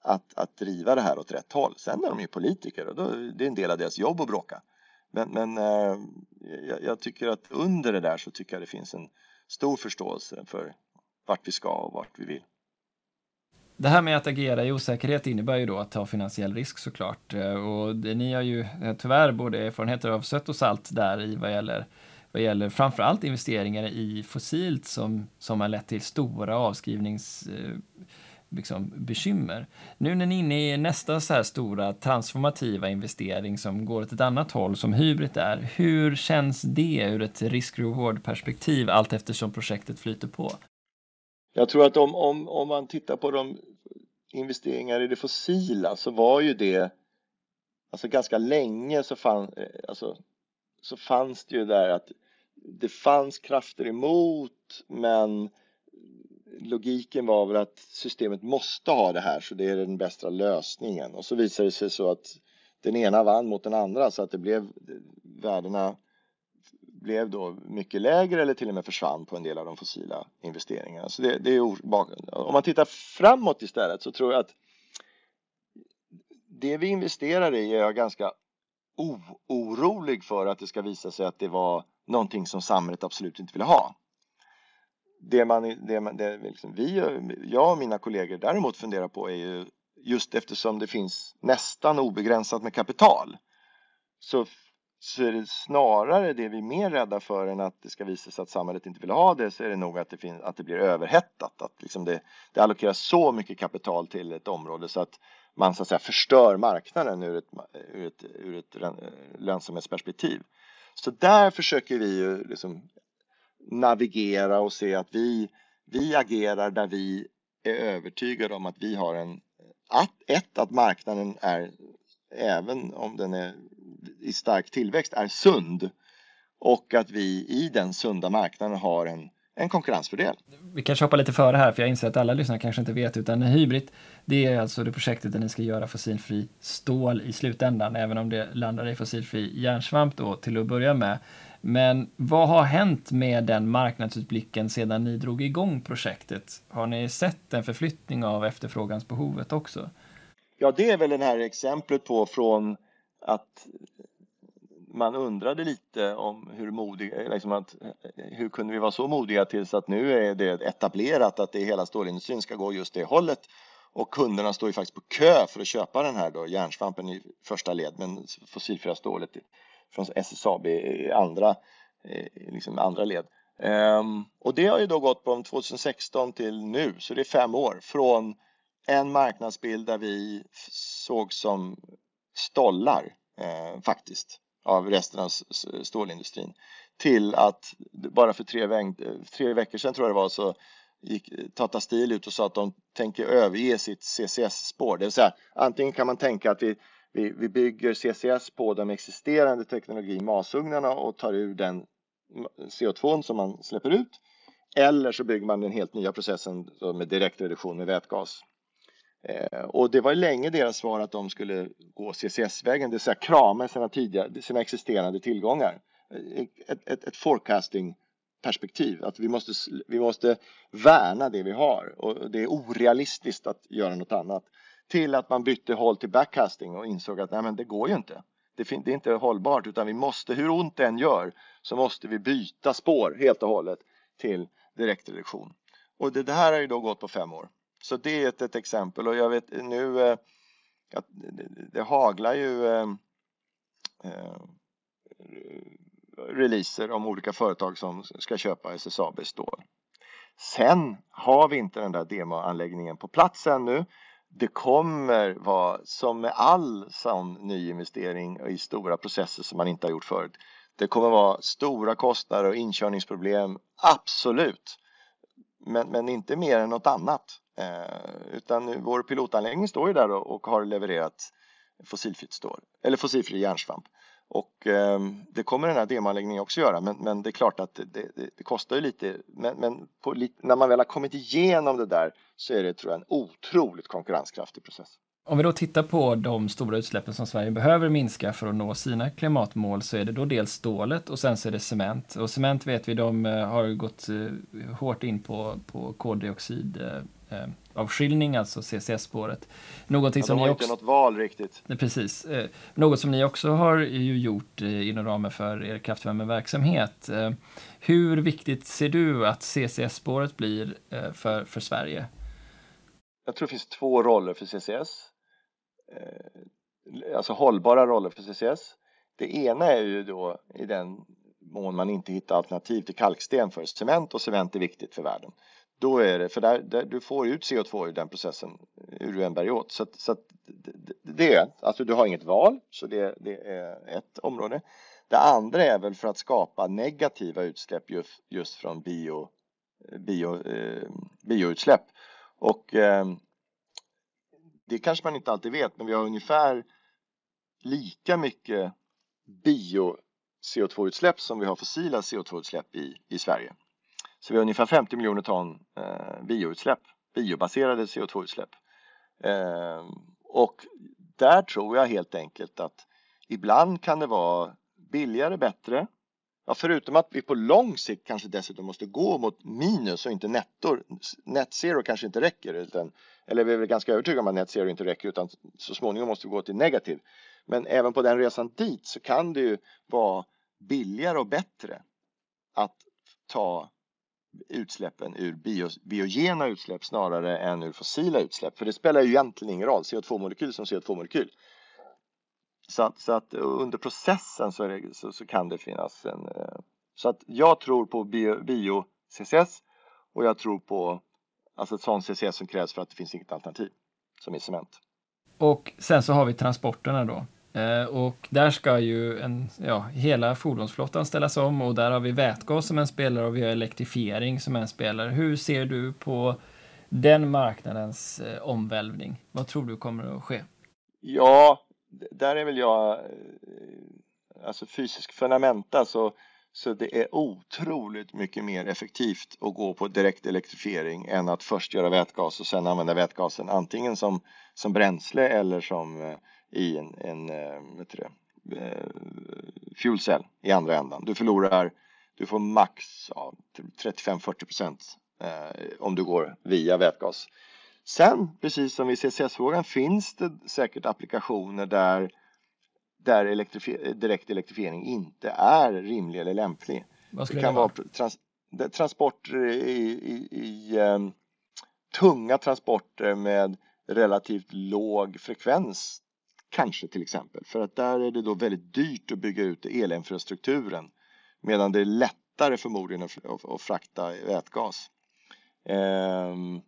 att, att driva det här åt rätt håll. Sen är de ju politiker och då, det är en del av deras jobb att bråka. Men, men eh, jag, jag, tycker att under det där så tycker jag det finns en stor förståelse för vart vi ska och vart vi vill. Det här med att agera i osäkerhet innebär ju då att ta finansiell risk såklart. Eh, och det, ni har ju eh, tyvärr både erfarenheter av sött och salt där i vad gäller vad gäller framförallt investeringar i fossilt som, som har lett till stora avskrivnings eh, liksom, bekymmer. Nu när ni är inne i nästa så här stora transformativa investering som går åt ett annat håll, som Hybrid är, hur känns det ur ett risk-reward-perspektiv allt eftersom projektet flyter på? Jag tror att om, om, om man tittar på de investeringar i det fossila så var ju det alltså ganska länge så, fann, eh, alltså, så fanns det ju där att det fanns krafter emot men logiken var väl att systemet måste ha det här så det är den bästa lösningen. Och så visade det sig så att den ena vann mot den andra så att det blev eh, värdena blev då mycket lägre eller till och med försvann på en del av de fossila investeringarna. Så det, det är Om man tittar framåt istället så tror jag att det vi investerar i är jag ganska orolig för att det ska visa sig att det var någonting som samhället absolut inte vill ha det man, det, man, det liksom vi, jag och mina kollegor däremot funderar på är ju just eftersom det finns nästan obegränsat med kapital så, så är det snarare det vi är mer rädda för än att det ska visa sig att samhället inte vill ha det så är det nog att det, finns, att det blir överhettat. Att liksom det, det allokeras så mycket kapital till ett område så att man så att säga förstör marknaden ur ett, ur ett, ur ett lönsamhetsperspektiv. Så där försöker vi ju liksom navigera och se att vi, vi agerar där vi är övertygade om att vi har en att, ett, att marknaden är även om den är i stark tillväxt är sund och att vi i den sunda marknaden har en, en konkurrensfördel. Vi kanske hoppar lite före här för jag inser att alla lyssnare kanske inte vet utan Hybrid det är alltså det projektet där ni ska göra fossilfri stål i slutändan även om det landar i fossilfri järnsvamp då till att börja med. Men vad har hänt med den marknadsutblicken sedan ni drog igång projektet? Har ni sett en förflyttning av efterfrågansbehovet också? Ja, det är väl det här exemplet på från att man undrade lite om hur modiga, liksom att, hur kunde vi vara så modiga tills att nu är det etablerat att det hela stålindustrin ska gå just det hållet och kunderna står ju faktiskt på kö för att köpa den här då järnsvampen i första led men fossilfria stålet från SSAB i andra, liksom andra led. Um, och det har ju då gått från 2016 till nu, så det är fem år från en marknadsbild där vi såg som stollar eh, faktiskt av resten av stålindustrin till att bara för tre, eh, tre veckor sedan tror jag det var så gick eh, Tata Steel ut och sa att de tänker överge sitt CCS-spår. Det vill säga antingen kan man tänka att vi vi, vi bygger CCS på de existerande teknologi masugnarna och tar ur den CO2 som man släpper ut. Eller så bygger man den helt nya processen med direktreduktion med vätgas. Eh, och det var länge deras svar att de skulle gå CCS-vägen, det vill säga krama sina, tidigare, sina existerande tillgångar. Eh, ett, ett, ett forecasting perspektiv, att vi måste, vi måste värna det vi har och det är orealistiskt att göra något annat till att man bytte håll till backcasting och insåg att nej, men det går ju inte. Det, det är inte hållbart utan vi måste, hur ont det än gör, så måste vi byta spår helt och hållet till direktreduktion. Och det, det här har ju då gått på fem år. Så det är ett, ett exempel och jag vet nu eh, att det, det haglar ju eh, eh, releaser om olika företag som ska köpa SSAB stål. Sen har vi inte den där demoanläggningen på plats ännu det kommer vara som med all sån nyinvestering i stora processer som man inte har gjort förut. Det kommer vara stora kostnader och inkörningsproblem, absolut. Men, men inte mer än något annat. Eh, utan vår pilotanläggning står ju där och, och har levererat fossilfritt stål, eller fossilfri järnsvamp. Och eh, det kommer den här demoanläggningen också göra, men, men det är klart att det, det, det kostar ju lite. Men, men på, när man väl har kommit igenom det där så är det tror jag en otroligt konkurrenskraftig process. Om vi då tittar på de stora utsläppen som Sverige behöver minska för att nå sina klimatmål så är det då dels stålet och sen så är det cement. Och cement vet vi, de eh, har gått eh, hårt in på, på koldioxid eh, avskiljning, alltså CCS-spåret. Någonting ja, som ni också... inte något val riktigt. Precis. Något som ni också har ju gjort inom ramen för er kraftvärmeverksamhet. Hur viktigt ser du att CCS-spåret blir för, för Sverige? jag tror det finns två roller för CCS. Eh, alltså hållbara roller för CCS. Det ena är ju då i den mån man inte hittar alternativ till kalksten för cement och cement är viktigt för världen. Då är det, för där, där du får ut CO2 i den processen hur du än bär åt. Så, så det, det är, alltså du har inget val, så det, det, är ett område. Det andra är väl för att skapa negativa utsläpp just, just från bio, bio, eh, bioutsläpp. Och eh, det kanske man inte alltid vet, men vi har ungefär lika mycket bio CO2-utsläpp som vi har fossila CO2-utsläpp i, i Sverige. Så vi har ungefär 50 miljoner ton eh, bioutsläpp, biobaserade CO2-utsläpp. Eh, och där tror jag helt enkelt att ibland kan det vara billigare, bättre. Ja, förutom att vi på lång sikt kanske dessutom måste gå mot minus och inte nettor. Net zero kanske inte räcker, utan, eller vi är väl ganska övertygade om att net zero inte räcker utan så småningom måste vi gå till negativ. Men även på den resan dit så kan det ju vara billigare och bättre att ta utsläppen ur bio, biogena utsläpp snarare än ur fossila utsläpp. För det spelar ju egentligen ingen roll, CO2-molekyl som CO2-molekyl. Så att, så att under processen så, det, så, så, kan det finnas en... Eh, så att jag tror på bio-CCS bio och jag tror på alltså ett sånt CCS som krävs för att det finns inget alternativ, som i cement. Och sen så har vi transporterna då. Eh, och där ska ju en, ja, hela fordonsflottan ställas om och där har vi vätgas som en spelare och vi har elektrifiering som en spelare. Hur ser du på den marknadens eh, omvälvning? Vad tror du kommer att ske? Ja, där är väl jag, eh, alltså fysisk fundamenta så, så det är otroligt mycket mer effektivt att gå på direkt elektrifiering än att först göra vätgas och sen använda vätgasen antingen som, som bränsle eller som eh, i en, en eh, vet du det, fuel cell i andra ändan. Du förlorar, du får max ja, 35-40 procent eh, om du går via vätgas. Sen, precis som i CCS-frågan, finns det säkert applikationer där, där elektrifier direkt elektrifiering inte är rimlig eller lämplig. Vad det kan det vara trans transporter i, i, i um, tunga transporter med relativt låg frekvens Kanske till exempel, för att där är det då väldigt dyrt att bygga ut elinfrastrukturen medan det är lättare förmodligen att, att frakta vätgas. Um,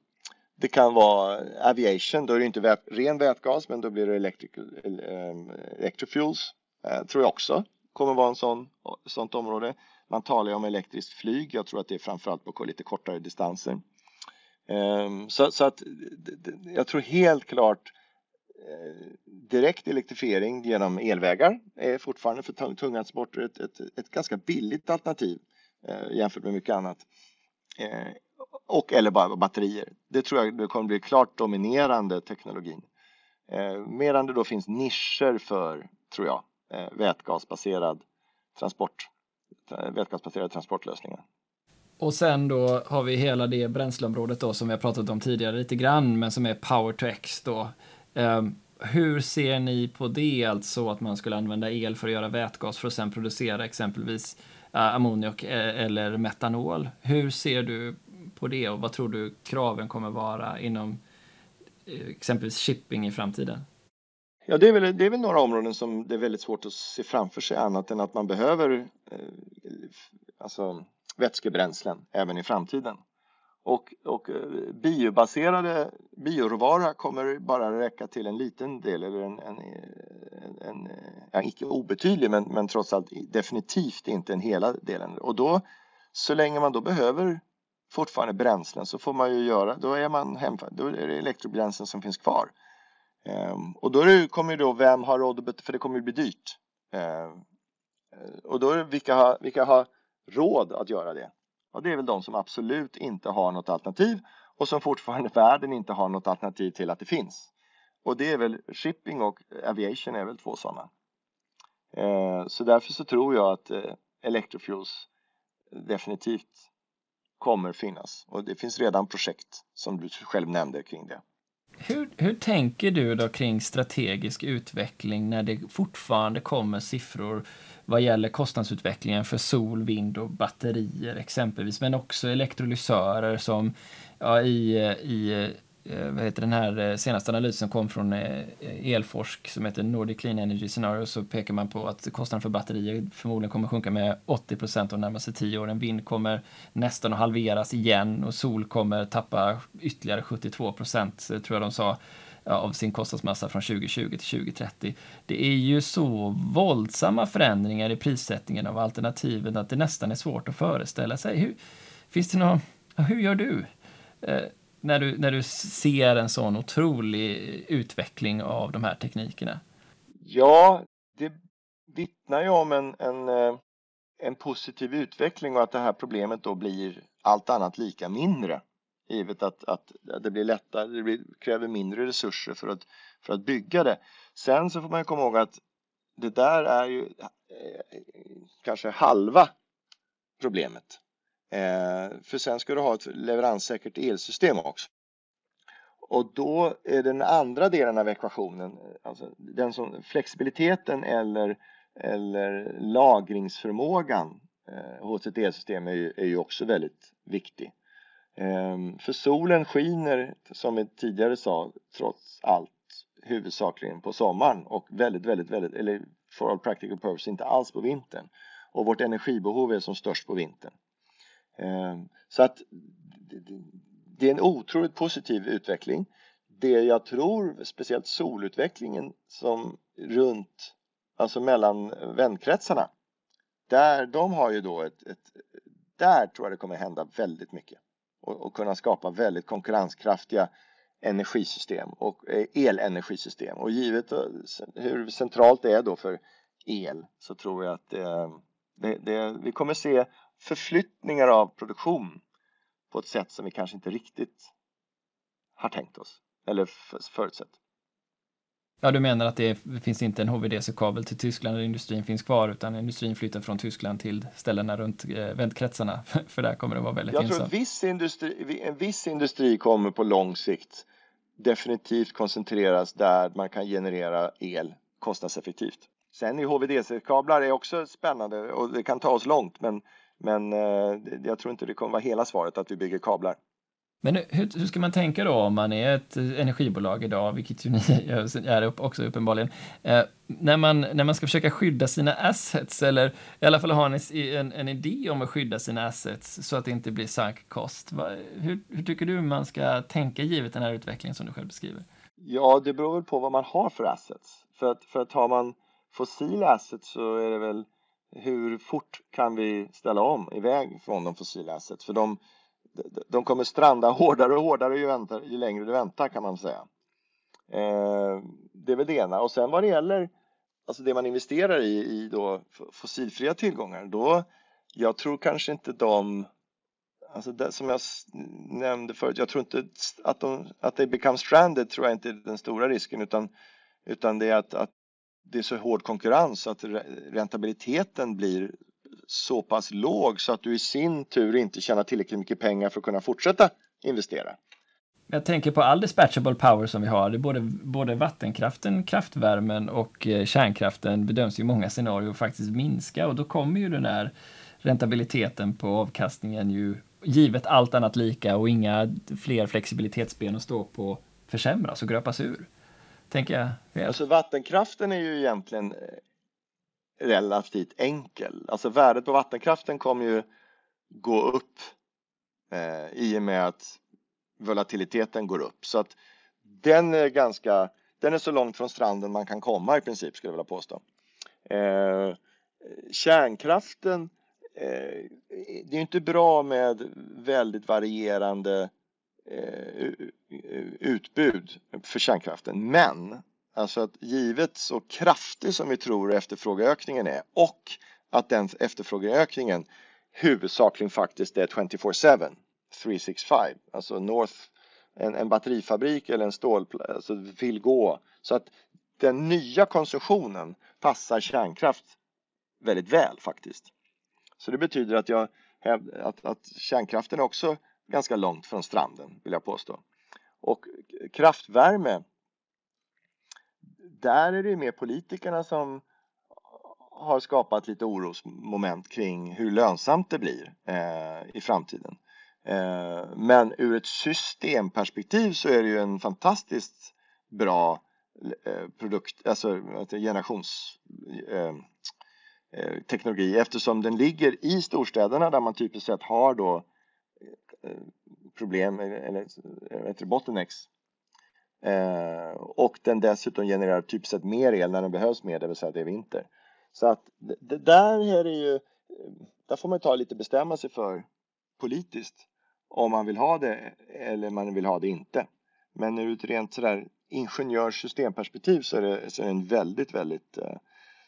det kan vara aviation, då är det inte vät ren vätgas men då blir det electric, um, electrofuels, eh, tror jag också kommer vara en sån, sånt område. Man talar ju om elektriskt flyg, jag tror att det är framförallt på lite kortare distanser. Ehm, så, så, att jag tror helt klart eh, direkt elektrifiering genom elvägar är fortfarande för tunga transporter ett, ett, ett ganska billigt alternativ eh, jämfört med mycket annat. Eh, och eller bara batterier. Det tror jag det kommer bli klart dominerande teknologin. Eh, medan det då finns nischer för, tror jag, eh, vätgasbaserad transport, eh, vätgasbaserade transportlösningar. Och sen då har vi hela det bränsleområdet då som vi har pratat om tidigare lite grann, men som är Power to X då. Eh, hur ser ni på det, alltså att man skulle använda el för att göra vätgas för att sen producera exempelvis eh, ammoniak eh, eller metanol? Hur ser du på det och vad tror du kraven kommer vara inom eh, exempelvis shipping i framtiden? Ja, det är, väl, det är väl några områden som det är väldigt svårt att se framför sig annat än att man behöver eh, alltså vätskebränslen även i framtiden. Och, och eh, biobaserade bioråvara kommer bara räcka till en liten del eller en, en, en, en ja, icke obetydlig men, men trots allt definitivt inte en hela delen. Och då så länge man då behöver fortfarande bränslen så får man ju göra, då är man hem, då är det elektrobränslen som finns kvar. Um, och då det, kommer ju då vem har råd att för det kommer ju bli dyrt. Um, och då är det vilka har, vilka har råd att göra det? Ja, det är väl de som absolut inte har något alternativ och som fortfarande (laughs) världen inte har något alternativ till att det finns. Och det är väl shipping och aviation är väl två sådana. Eh, så därför så tror jag att eh, electrofuels definitivt kommer finnas och det finns redan projekt som du själv nämnde kring det. Hur, hur tänker du då kring strategisk utveckling när det fortfarande kommer siffror vad gäller kostnadsutvecklingen för sol, vind och batterier exempelvis, men också elektrolysörer som ja, i, i Eh, vad heter den här eh, senaste analysen som kom från eh, Elforsk som heter Nordic Clean Energy Scenario så pekar man på att kostnaden för batterier förmodligen kommer sjunka med 80 procent de närmaste tio åren. Vind kommer nästan att halveras igen och sol kommer tappa ytterligare 72 procent, tror jag de sa av sin kostnadsmassa från 2020 till 2030. Det är ju så våldsamma förändringar i prissättningen av alternativen att det nästan är svårt att föreställa sig. Hur, finns det någon, hur gör du? När du, när du ser en sån otrolig utveckling av de här teknikerna? Ja, det vittnar ju om en, en, eh, en positiv utveckling och att det här problemet då blir allt annat lika mindre givet att, att det blir lättare, det blir, kräver mindre resurser för att, för att bygga det. Sen så får man komma ihåg att det där är ju eh, kanske halva problemet. Eh, för sen ska du ha ett leveranssäkert elsystem också. Och då är den andra delen av ekvationen, eh, alltså den som, flexibiliteten eller, eller lagringsförmågan eh, hos ett elsystem är ju, är ju också väldigt viktig. Ehm, för solen skiner, som vi tidigare sa, trots allt huvudsakligen på sommaren och väldigt, väldigt, väldigt, eller for all practical purpose inte alls på vintern. Och vårt energibehov är som störst på vintern. Ehm, så att det är en otroligt positiv utveckling. Det jag tror, speciellt solutvecklingen som runt, alltså mellan vändkretsarna, där de har ju då ett, ett där tror jag det kommer hända väldigt mycket och, och kunna skapa väldigt konkurrenskraftiga energisystem och eh, elenergisystem. Och givet eh, hur centralt det är då för el så tror jag att det, det, det, vi kommer se förflyttningar av produktion på ett sätt som vi kanske inte riktigt har tänkt oss eller förutsett. Ja, du menar att det finns inte en HVDC-kabel till Tyskland där industrin finns kvar, utan industrin flyttar från Tyskland till ställena runt eh, vändkretsarna, (laughs) för där kommer det vara väldigt Jag tror att viss industri, en viss industri kommer på lång sikt definitivt koncentreras där man kan generera el kostnadseffektivt. Sen är HVDC-kablar är också spännande och det kan ta oss långt, men, men eh, jag tror inte det kommer vara hela svaret att vi bygger kablar. Men hur, hur, ska man tänka då om man är ett energibolag idag, vilket ju ni (laughs) är också uppenbarligen, eh, när, man, när man ska försöka skydda sina assets, eller i alla fall ha en, en, en idé om att skydda sina assets så att det inte blir sunk cost. Hur, hur tycker du man ska tänka givet den här utvecklingen som du själv beskriver? Ja, det beror väl på vad man har för assets. För att, för att har man fossila assets så är det väl hur fort kan vi ställa om iväg från de fossila assets? För de de kommer stranda hårdare och hårdare ju, väntar, ju längre du väntar kan man säga. Eh, det är väl det ena. Och sen vad det gäller alltså det man investerar i, i då fossilfria tillgångar, då jag tror kanske inte de Alltså det, som jag nämnde förut, jag tror inte att, de, att det become stranded tror jag inte är den stora risken utan, utan det är att, att det är så hård konkurrens att räntabiliteten blir så pass låg så att du i sin tur inte tjänar tillräckligt mycket pengar för att kunna fortsätta investera. Jag tänker på all dispatchable power som vi har. Det både, både vattenkraften, kraftvärmen och eh, kärnkraften bedöms i många scenarier faktiskt minska och då kommer ju den här räntabiliteten på avkastningen ju givet allt annat lika och inga fler flexibilitetsben att stå på försämras och gröpas ur. Tänker jag. Alltså vattenkraften är ju egentligen eh, relativt enkel. Alltså värdet på vattenkraften kommer ju gå upp eh, i och med att volatiliteten går upp. Så att den är ganska, den är så långt från stranden man kan komma i princip skulle jag vilja påstå. Eh, kärnkraften, eh, det är inte bra med väldigt varierande Eh, eh, utbud för kärnkraften. Men Alltså att givet så kraftig som vi tror efterfrågeökningen är och att den efterfrågeökningen huvudsakligen faktiskt är 24-7, 365, alltså North, en, en batterifabrik eller en stål, alltså vill gå. Så att den nya konsumtionen passar kärnkraft väldigt väl faktiskt. Så det betyder att, jag, att, att kärnkraften också ganska långt från stranden vill jag påstå. Och kraftvärme där är det mer politikerna som har skapat lite orosmoment kring hur lönsamt det blir eh, i framtiden. Eh, men ur ett systemperspektiv så är det ju en fantastiskt bra eh, produkt, alltså generationsteknologi eh, eh, eftersom den ligger i storstäderna där man typiskt sett har då Eh, problem eller heter bottlenecks eh, och den dessutom genererar typiskt sett mer el när den behövs mer, det vill säga att det är vinter. Så att det där är det ju, eh, där får man ta lite bestämma sig för politiskt om man vill ha det eller man vill ha det inte. Men ur ett rent sådär ingenjörssystemperspektiv så är det, så är det en väldigt, väldigt eh,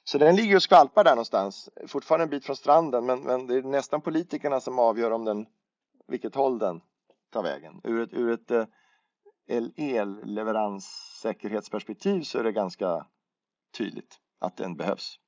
så den ligger och skvalpar där någonstans, fortfarande en bit från stranden, men, men det är nästan politikerna som avgör om den, vilket håll den tar vägen. Ur ett, ur ett eh, elleveranssäkerhetsperspektiv så är det ganska tydligt att den behövs.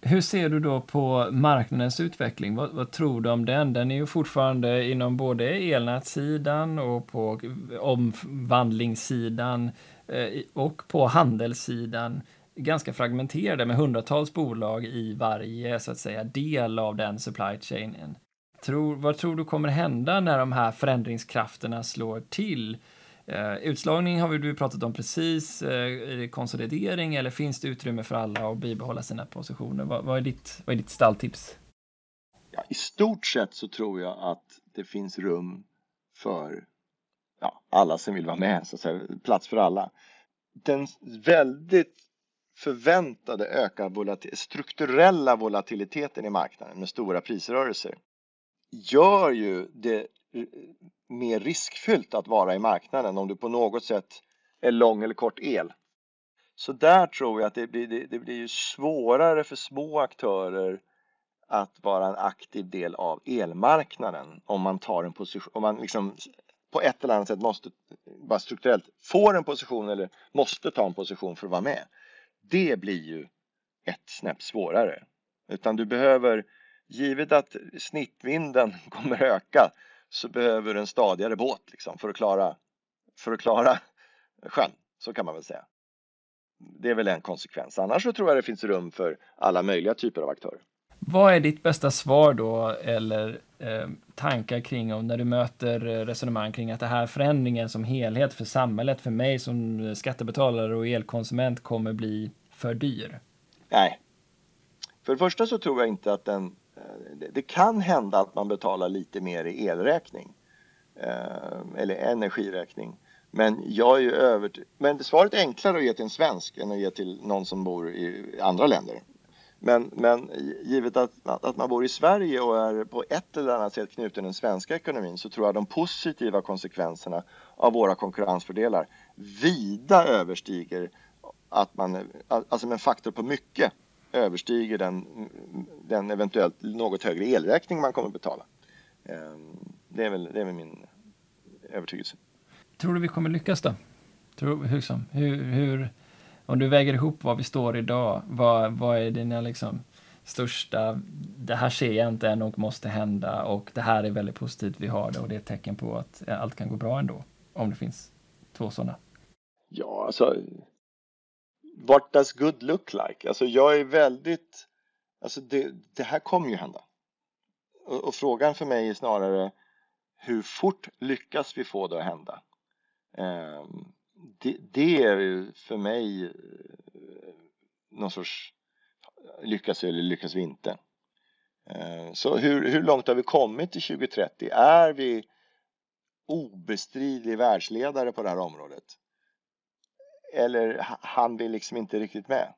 Hur ser du då på marknadens utveckling? Vad, vad, tror du om den? Den är ju fortfarande inom både elnätssidan och på omvandlingssidan eh, och på handelssidan ganska fragmenterade med hundratals bolag i varje så att säga del av den supply chainen. Tror, vad tror du kommer hända när de här förändringskrafterna slår till? Eh, utslagning har vi du pratat om precis. Eh, är det konsolidering eller finns det utrymme för alla att bibehålla sina positioner? Vad, vad, är, ditt, vad är ditt stalltips? Ja, I stort sett så tror jag att det finns rum för ja, alla som vill vara med, så att säga, plats för alla. Den väldigt förväntade ökade volatil strukturella volatiliteten i marknaden med stora prisrörelser gör ju det eh, mer riskfyllt att vara i marknaden om du på något sätt är lång eller kort el. Så där tror jag att det blir, det, det blir ju svårare för små aktörer att vara en aktiv del av elmarknaden om man tar en position, om man liksom på ett eller annat sätt måste, bara strukturellt, får en position eller måste ta en position för att vara med. Det blir ju ett snäpp svårare. Utan du behöver, givet att snittvinden (laughs) kommer öka, så behöver du en stadigare båt liksom, för, att klara, för att klara sjön. Så kan man väl säga. Det är väl en konsekvens. Annars så tror jag det finns rum för alla möjliga typer av aktörer. Vad är ditt bästa svar då, eller eh, tankar kring om när du möter resonemang kring att det här förändringen som helhet för samhället, för mig som skattebetalare och elkonsument kommer bli för dyr? Nej. För det första så tror jag inte att den Eh, Eh, det kan hända att man betalar lite mer i elräkning eh, eller energiräkning. Men jag är ju. Men svaret är enklare att ge till en svensk än att ge till någon som bor i andra länder. Men, men givet att, att man bor i Sverige och är på ett eller annat sätt knuten till den svenska ekonomin så tror jag de positiva konsekvenserna av våra konkurrensfördelar vida överstiger att man, alltså med en faktor på mycket överstiger den, den eventuellt något högre elräkning man kommer betala. Ehm, det är väl, det är väl min övertygelse. Tror du vi kommer lyckas då? Tror, hur, hur, om du väger ihop var vi står idag, vad, vad är dina liksom största, det här ser jag inte än och måste hända och det här är väldigt positivt, vi har det och det är ett tecken på att allt kan gå bra ändå, om det finns två sådana? Ja, alltså what does good look like? Alltså jag är väldigt, alltså det, det här kommer ju hända. Och, och, frågan för mig är snarare hur fort lyckas vi få det att hända? Eh, det, det, är ju för mig eh, någon sorts lyckas vi eller lyckas vi inte? Eh, så hur, hur långt har vi kommit till 2030? Är vi obestridlig världsledare på det här området? Eller han vill liksom inte riktigt med.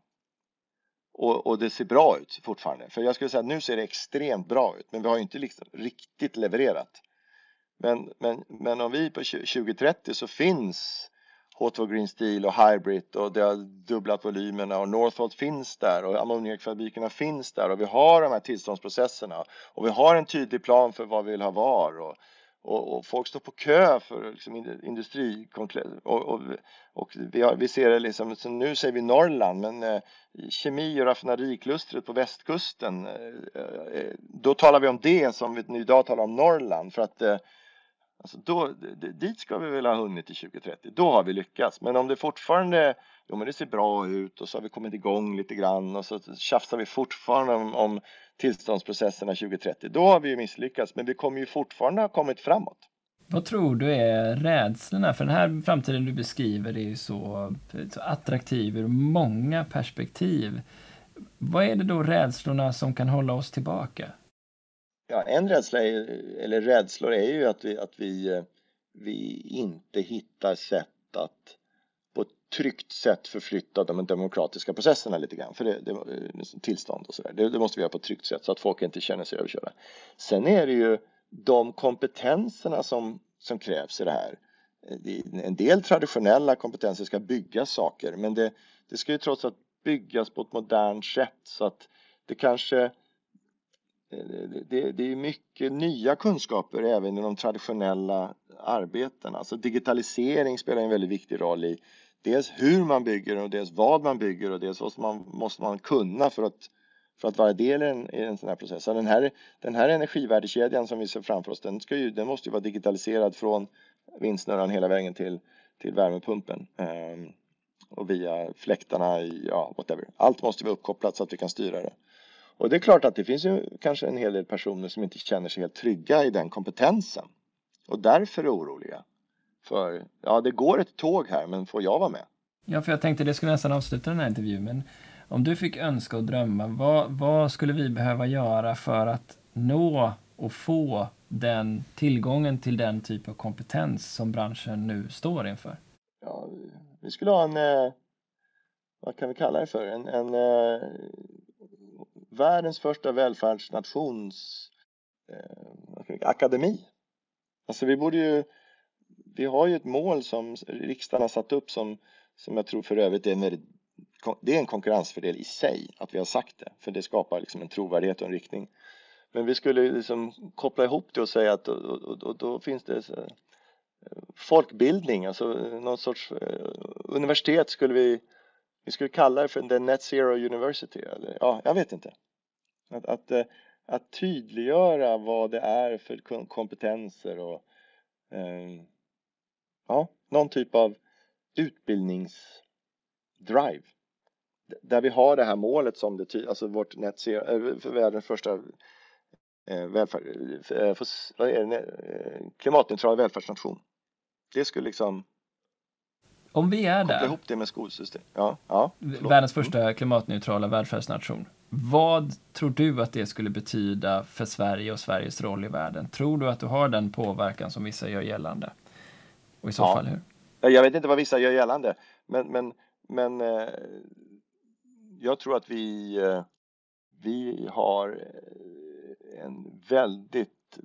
Och, och, det ser bra ut fortfarande. För jag skulle säga att nu ser det extremt bra ut, men vi har ju inte liksom riktigt levererat. Men, men, men om vi på 2030 så finns H2 Green Steel och Hybrid och det har dubblat volymerna och Northvolt finns där och ammoniakfabrikerna finns där och vi har de här tillståndsprocesserna och vi har en tydlig plan för vad vi vill ha var och, och, och, folk står på kö för liksom, industri och, och, och vi, har, vi, ser det liksom, så nu säger vi Norrland men eh, kemi och raffinaderiklustret på västkusten eh, eh, då talar vi om det som vi idag talar om Norrland för att eh, Alltså då, dit ska vi väl ha hunnit till 2030. Då har vi lyckats. Men om det fortfarande, jo men det ser bra ut och så har vi kommit igång lite grann och så tjafsar vi fortfarande om, om tillståndsprocesserna 2030. Då har vi ju misslyckats, men vi kommer ju fortfarande ha kommit framåt. Vad tror du är rädslorna? För den här framtiden du beskriver är ju så, så attraktiv ur många perspektiv. Vad är det då rädslorna som kan hålla oss tillbaka? Ja, en rädsla, är, eller rädslor, är ju att vi, att vi, vi inte hittar sätt att på ett tryggt sätt förflytta de demokratiska processerna lite grann. För det, det liksom tillstånd och sådär. Det, det måste vi göra på ett tryggt sätt så att folk inte känner sig överkörda. Sen är det ju de kompetenserna som, som krävs i det här. En del traditionella kompetenser ska bygga saker men det, det ska ju trots allt byggas på ett modernt sätt så att det kanske det, det är mycket nya kunskaper även i de traditionella arbetena. Alltså digitalisering spelar en väldigt viktig roll i dels hur man bygger och dels vad man bygger och dels vad man måste man kunna för att för att vara del i en, i en sån här process. Så den här, den här energivärdekedjan som vi ser framför oss, den, ska ju, den måste ju vara digitaliserad från vindsnurran hela vägen till, till värmepumpen. Um, och via fläktarna, ja whatever. Allt måste vara uppkopplat så att vi kan styra det. Och det är klart att det finns ju kanske en hel del personer som inte känner sig helt trygga i den kompetensen. Och därför är oroliga. För ja, det går ett tåg här, men får jag vara med? Ja, för jag tänkte det skulle nästan avsluta den här intervjun, men om du fick önska och drömma, vad, vad skulle vi behöva göra för att nå och få den tillgången till den typ av kompetens som branschen nu står inför? Ja, vi skulle ha en, eh, vad kan vi kalla det för, en, en eh, världens första välfärdsnations eh, akademi. Alltså vi borde ju, vi har ju ett mål som riksdagen har satt upp som, som jag tror för övrigt är en väldigt det är en konkurrensfördel i sig att vi har sagt det, för det skapar liksom en trovärdighet och en riktning. Men vi skulle liksom koppla ihop det och säga att då, då, då finns det så, eh, folkbildning, alltså någon sorts eh, universitet skulle vi, vi skulle kalla det för the Net Zero University. Eller, ja, jag vet inte. Att, att, eh, att tydliggöra vad det är för kompetenser och eh, ja, någon typ av utbildningsdrive där vi har det här målet som det alltså vårt net zero, eh, för världens första eh, välfärd, eh, för, eh, vad är det, klimatneutral välfärdsnation. Det skulle liksom om vi är där. ihop det med skolsystem. Ja, ja, världens första klimatneutrala välfärdsnation. Vad tror du att det skulle betyda för Sverige och Sveriges roll i världen? Tror du att du har den påverkan som vissa gör gällande? Och i så ja. fall hur? Jag vet inte vad vissa gör gällande, men, men, men jag tror att vi, eh, vi har eh, en väldigt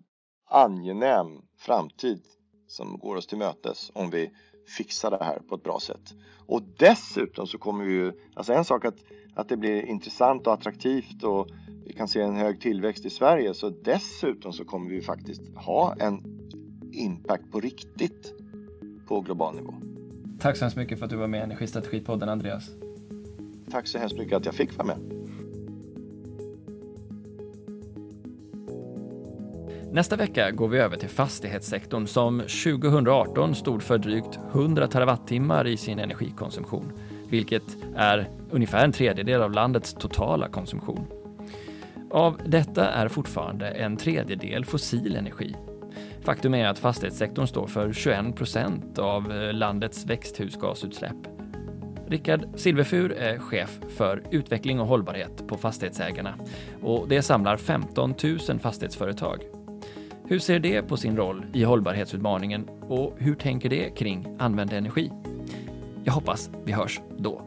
angenäm framtid som går oss till mötes om vi fixar det här på ett bra sätt. Och dessutom så kommer vi ju, alltså en sak att, att det blir intressant och attraktivt och vi kan se en hög tillväxt i Sverige så dessutom så kommer vi faktiskt ha en impact på riktigt på global nivå. Tack så hemskt mycket för att du var med i Energistrategipodden Andreas. Tack så hemskt mycket att jag fick vara med. Nästa vecka går vi över till fastighetssektorn som 2018 stod för drygt 100 terawattimmar i sin energikonsumtion, vilket är ungefär en tredjedel av landets totala konsumtion. Av detta är fortfarande en tredjedel fossil energi. Faktum är att fastighetssektorn står för 21 procent av eh, landets växthusgasutsläpp Rickard Silverfur är chef för utveckling och hållbarhet på Fastighetsägarna och det samlar 15 000 fastighetsföretag. Hur ser det på sin roll i hållbarhetsutmaningen och hur tänker det kring använd energi? Jag hoppas vi hörs då.